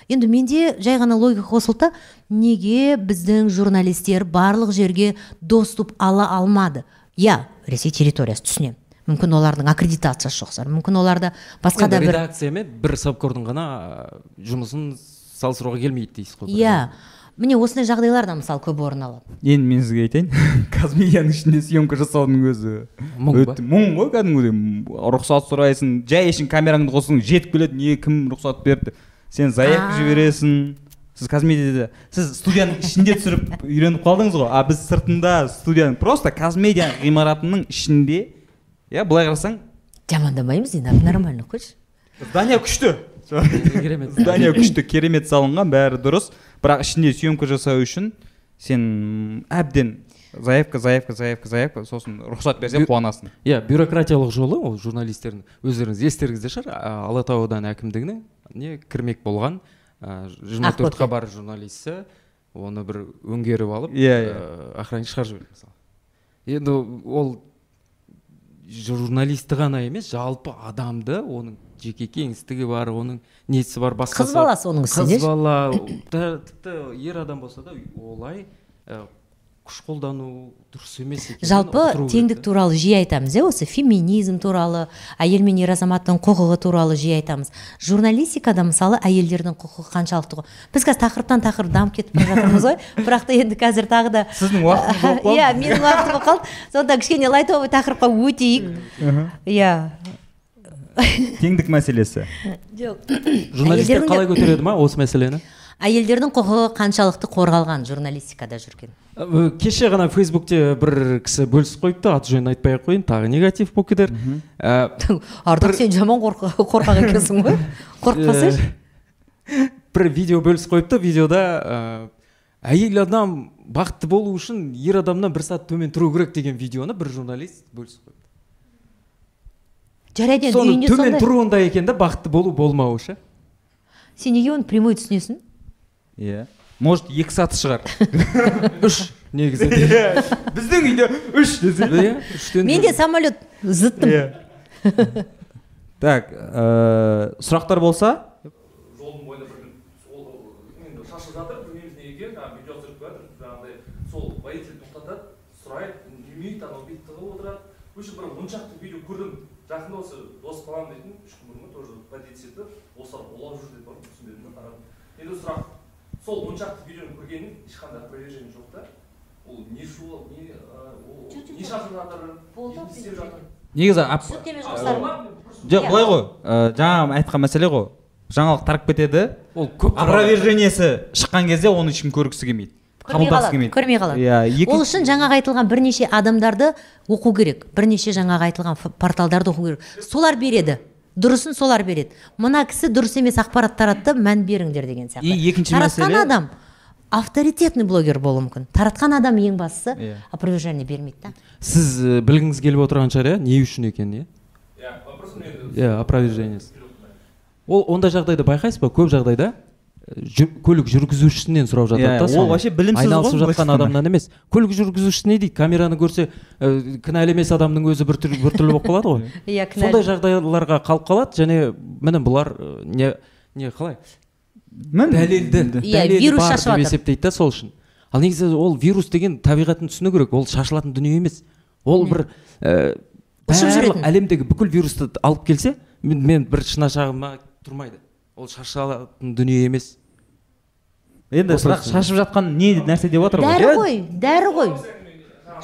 Енді менде жай ғана логика қосылды неге біздің журналистер барлық жерге доступ ала алмады? Иә ресей территориясы түсінемін. Мүмкін олардың аккредитациясы жоқ шығар мүмкін оларда басқа да бір редакциямен бір совкордың ғана жұмысын салыстыруға келмейді дейсіз ғой иә міне осындай жағдайлар да мысалы көп орын алады. Енді мен сізге айтайын. Қазмедианың ішінде съемка жасаудың өзі Мұң мұң ғой кәдімгідей. Рұқсат сұрайсың жай ішін камераңды қоссаң жетіп келеді не кім рұқсат берді? Сен заявка жібересің. Сіз қазмедиада сіз студияның ішінде түсіріп үйреніп қалдыңыз ғой. А біз сыртында студияның просто қазмедиа ғимаратының ішінде. Иә былай қарасаң жамандамаймыз енді нормально қойшы. Здание күшті. Керемет. здание күшті керемет салынған бәрі дұрыс. Бірақ ішінде съемка жасау үшін сен әбден заявка заявка заявка заявка сосын рұқсат берсе Бю- қуанасың. Иә бюрократиялық жолы ол журналистердің өздеріңіз естеріңізде шығар. Алатау ауданы әкімдігіне не кірмек болған жиырма төрт хабар журналисті оны бір өңгеріп алып Иә, иә. ә, охранник шығарып жіберді мысалы. Енді ол журналисті ғана емес жалпы адамды оның жеке кеңістігі бар оның несі бар басқасы қыз баласы оның қыз үстінде бала та- тіпті ер адам болса да олай күш қолдану дұрыс емес екенін жалпы теңдік туралы жиі айтамыз иә осы феминизм туралы әйел мен ер азаматтың құқығы туралы жиі айтамыз. Журналистикада мысалы әйелдердің құқығы қаншалықты ғой? Біз қазір тақырыптан тақырып дамып кетіп бара жатырмыз ғой. Бірақ та енді қазір тағы да сіздің уақытыңыз болып қалды. Иә менің уақытым болып қалды. Сонда кішкене лайтовый тақырыпқа өтейік. Иә. теңдік мәселесі. Жоқ. Журналистер қалай көтереді ма осы мәселені? Әйелдердің құқығы қаншалықты қорғалған журналистикада жүрген? Ә, кеше ғана фейсбукте бір кісі бөлісіп қойыпты аты жөнін айтпай ақ қояйын тағы негатив болып кетер. Ә, ардақ сен жаман қорқа- қорқақ екенсің ғой. Қорықпасайшы э, бір видео бөлісіп қойыпты видеода ә, әйел адам бақытты болу үшін ер адамнан бір сағат төмен тұру керек деген видеоны бір журналист бөлісіп қойыпты. Жарайды енді соны үйінде төмен тұруында екен да бақытты болу болмауы ше? Сен неге оны прямой түсінесің? Иә. Может екі саты шығар. Үш негізі біздің үйде үш десе. Иә үштен менде самолет зыттым. Иә. так ә, сұрақтар болса? Жолдың бойында бір сол енді шашылып жатыр. Білмейміз неге екенін жаңағы видео түсіріп жатыр жаңағыдай сол водитель тоқтатады сұрайды үндемейді анау бүйтіп тығылып отырады. Вообще бір он шақты видео көрдім. Жақында осы дос балам дейтін үш күн бұрын ма тоже полицияда осылар улап жүр деп барып түсіндірдім да қарадым. Енді сұрақ сол он шақты видеоны көргеннің ешқандай опровержение жоқ та? Ол не шу не ол не шашып жатыр не істеп жатыр? Негізі түсініктеме жоқ былай ғой ә, жаңа айтқан мәселе ғой. Жаңалық тарап кетеді. Ол көп опровержениесі шыққан кезде оны ешкім көргісі келмейді. Қабылдағысы қалады келмейді. көрмей қалады. Иә екі ол үшін жаңағы айтылған бірнеше адамдарды оқу керек бірнеше жаңағы айтылған порталдарды оқу керек. Солар береді дұрысын солар береді. Мына кісі дұрыс емес ақпарат таратты мән беріңдер деген сияқты. И екінші таратқан мәселе- адам авторитетный блогер болуы мүмкін. Таратқан адам ең бастысы Иә. опровержение бермейді да. Сіз і, білгіңіз келіп отырған шығар иә не үшін екенін иә иә иә опровержениесі ол ондай жағдайда байқайсыз ба? Көп жағдайда? э, жүр- көлік жүргізушісінен сұрап жатады Иә, да ол вообще білімсіз ғой, айналысып жатқан адамнан емес. Көлік жүргізушісі не дейді? Камераны көрсе ә, кінәлі емес адамның өзі біртүрлі біртүрлі болып қалады ғой. Иә сондай жағдайларға қалып қалады және міне бұлар э, не не қалай? Мін- дәлелді. Иә, вирус шашып деп жатыр. есептейді да сол үшін. Ал негізі ол вирус деген табиғатын түсіну керек. Ол шашылатын дүние емес. Ол бір ә, Ұшып барлық жүретін. әлемдегі бүкіл вирусты алып келсе мен, мен бір шынашағыма тұрмайды. Ол шашалатын дүние емес. Енді бірақ үшін. шашып жатқан не нәрсе деп жатыр ғой дәрі ғой дәрі ғой.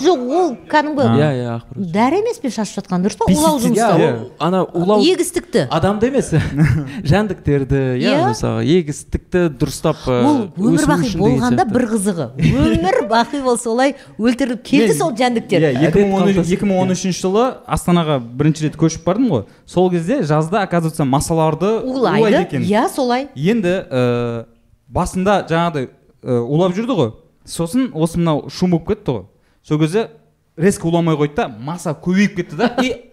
Жоқ ол кәдімгі иә иә ақпарат дәрі емес пе шашып жатқан? дұрыс па? Улау жұмыстары иә, ол ана улау егістікті. адамды емес жәндіктерді иә Иә. мысалы егістікті дұрыстап ол өмір өсіру бақи болғанда бір қызығы. Өмір бақи ол солай өлтіріліп келді сол жәндіктер. Иә Әдет қалыптасып 2013 жылы астанаға бірінші рет көшіп бардым ғой. Сол кезде жазда оказывается масаларды улайды. екен. Иә солай. Енді басында жаңағыдай улап жүрді ғой. Сосын осы мынау шум болып кетті ғой. Сол кезде резко уламай қойды да масса көбейіп кетті да. И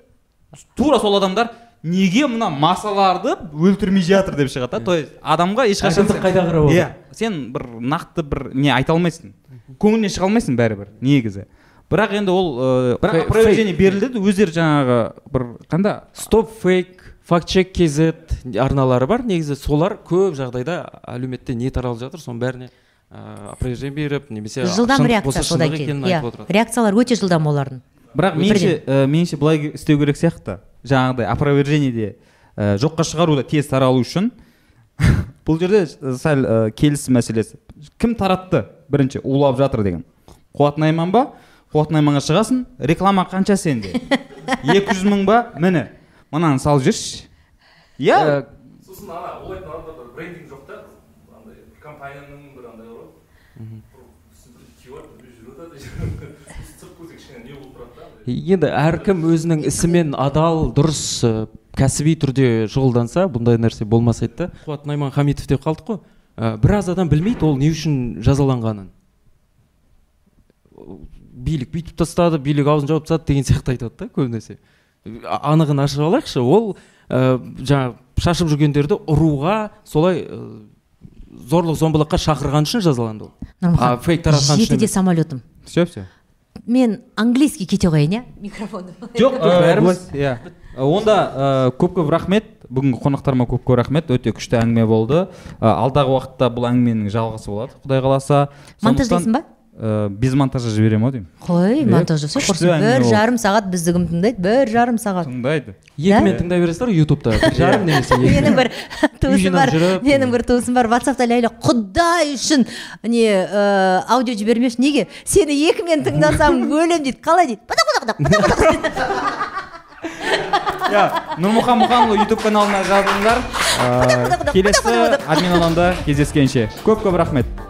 тура сол адамдар неге мына массаларды өлтірмей жатыр деп шығады да? То есть адамға ешқашан қайда қарап иә сен бір нақты бір не айта алмайсың. Көңілінен шыға алмайсың бәрібір негізі. Бірақ енді ол ыыы бірақ опровержение берілді де өздері жаңағы бір қандай стоп фейк факт чек kz арналары бар. Негізі солар көп жағдайда әлеуметте не таралып жатыр соның бәріне ыыы опровержение беріп немесе жылдам реакция содан кейін иә реакциялар өте жылдам олардың. Бірақ меніңше ә, меніңше былай істеу керек сияқты. Жаңағыдай опровержениеде ә, жоққа шығару да тез таралу үшін. Бұл жерде ә, сәл ә, келісім мәселесі. Кім таратты? Бірінші улап жатыр деген. Қуат найман ба? Қуат найманға шығасың реклама қанша сенде? екі жүз мың ба? Міне мынаны салып жіберші иә. Ә, сосын ана ол айтатын адамдарда брендинг жоқ та бір андай бір компанияның бір андай бар ғой бір үстінде киіп алып бір жүріп жатады сырт көзге кішкене не болып тұрады да андай. Енді әркім өзінің ісімен адал дұрыс ә, кәсіби түрде шұғылданса бұндай нәрсе болмас еді да. Қуат найман хамитов деп қалдық қой. Ә, біраз адам білмейді ол не үшін жазаланғанын. Билік бүйтіп тастады билік аузын жауып тастады деген сияқты айтады да көбінесе анығын ашып алайықшы ол ә, жаңағы шашып жүргендерді ұруға солай ә, зорлық зомбылыққа шақырған үшін жазаланды ол. А, нұрмұхан фейк таратқан үшін. жетіде емес. самолетом все все. Мен английский кете қояйын иә микрофонды жоқ бәріміз- иә. Онда ә, көп көп рахмет. Бүгінгі қонақтарыма көп көп рахмет. Өте күшті әңгіме болды. Ә, алдағы уақытта бұл әңгіменің жалғасы болады құдай қаласа. Монтаждайсың ба? Ә, без монтажа жіберемін ау деймін қой монтаж жасай құрсын бір жарым сағат бізді кім тыңдайды бір жарым сағат. Тыңдайды. Екімен тыңдай бересіздер ютубта. Бір жарым немесе екі менің бір туысым бар менің бір туысым бар. Ватсапта ләйлә құдай үшін! Не ә, аудио жібермеші. Неге? Сені екімен тыңдасам өлемін дейді. Қалай дейді? Иә нұрмұхан мұханұлы ютуб каналына жазылыңдар. Ә, келесі админ алаңда кездескенше. Көп көп рахмет.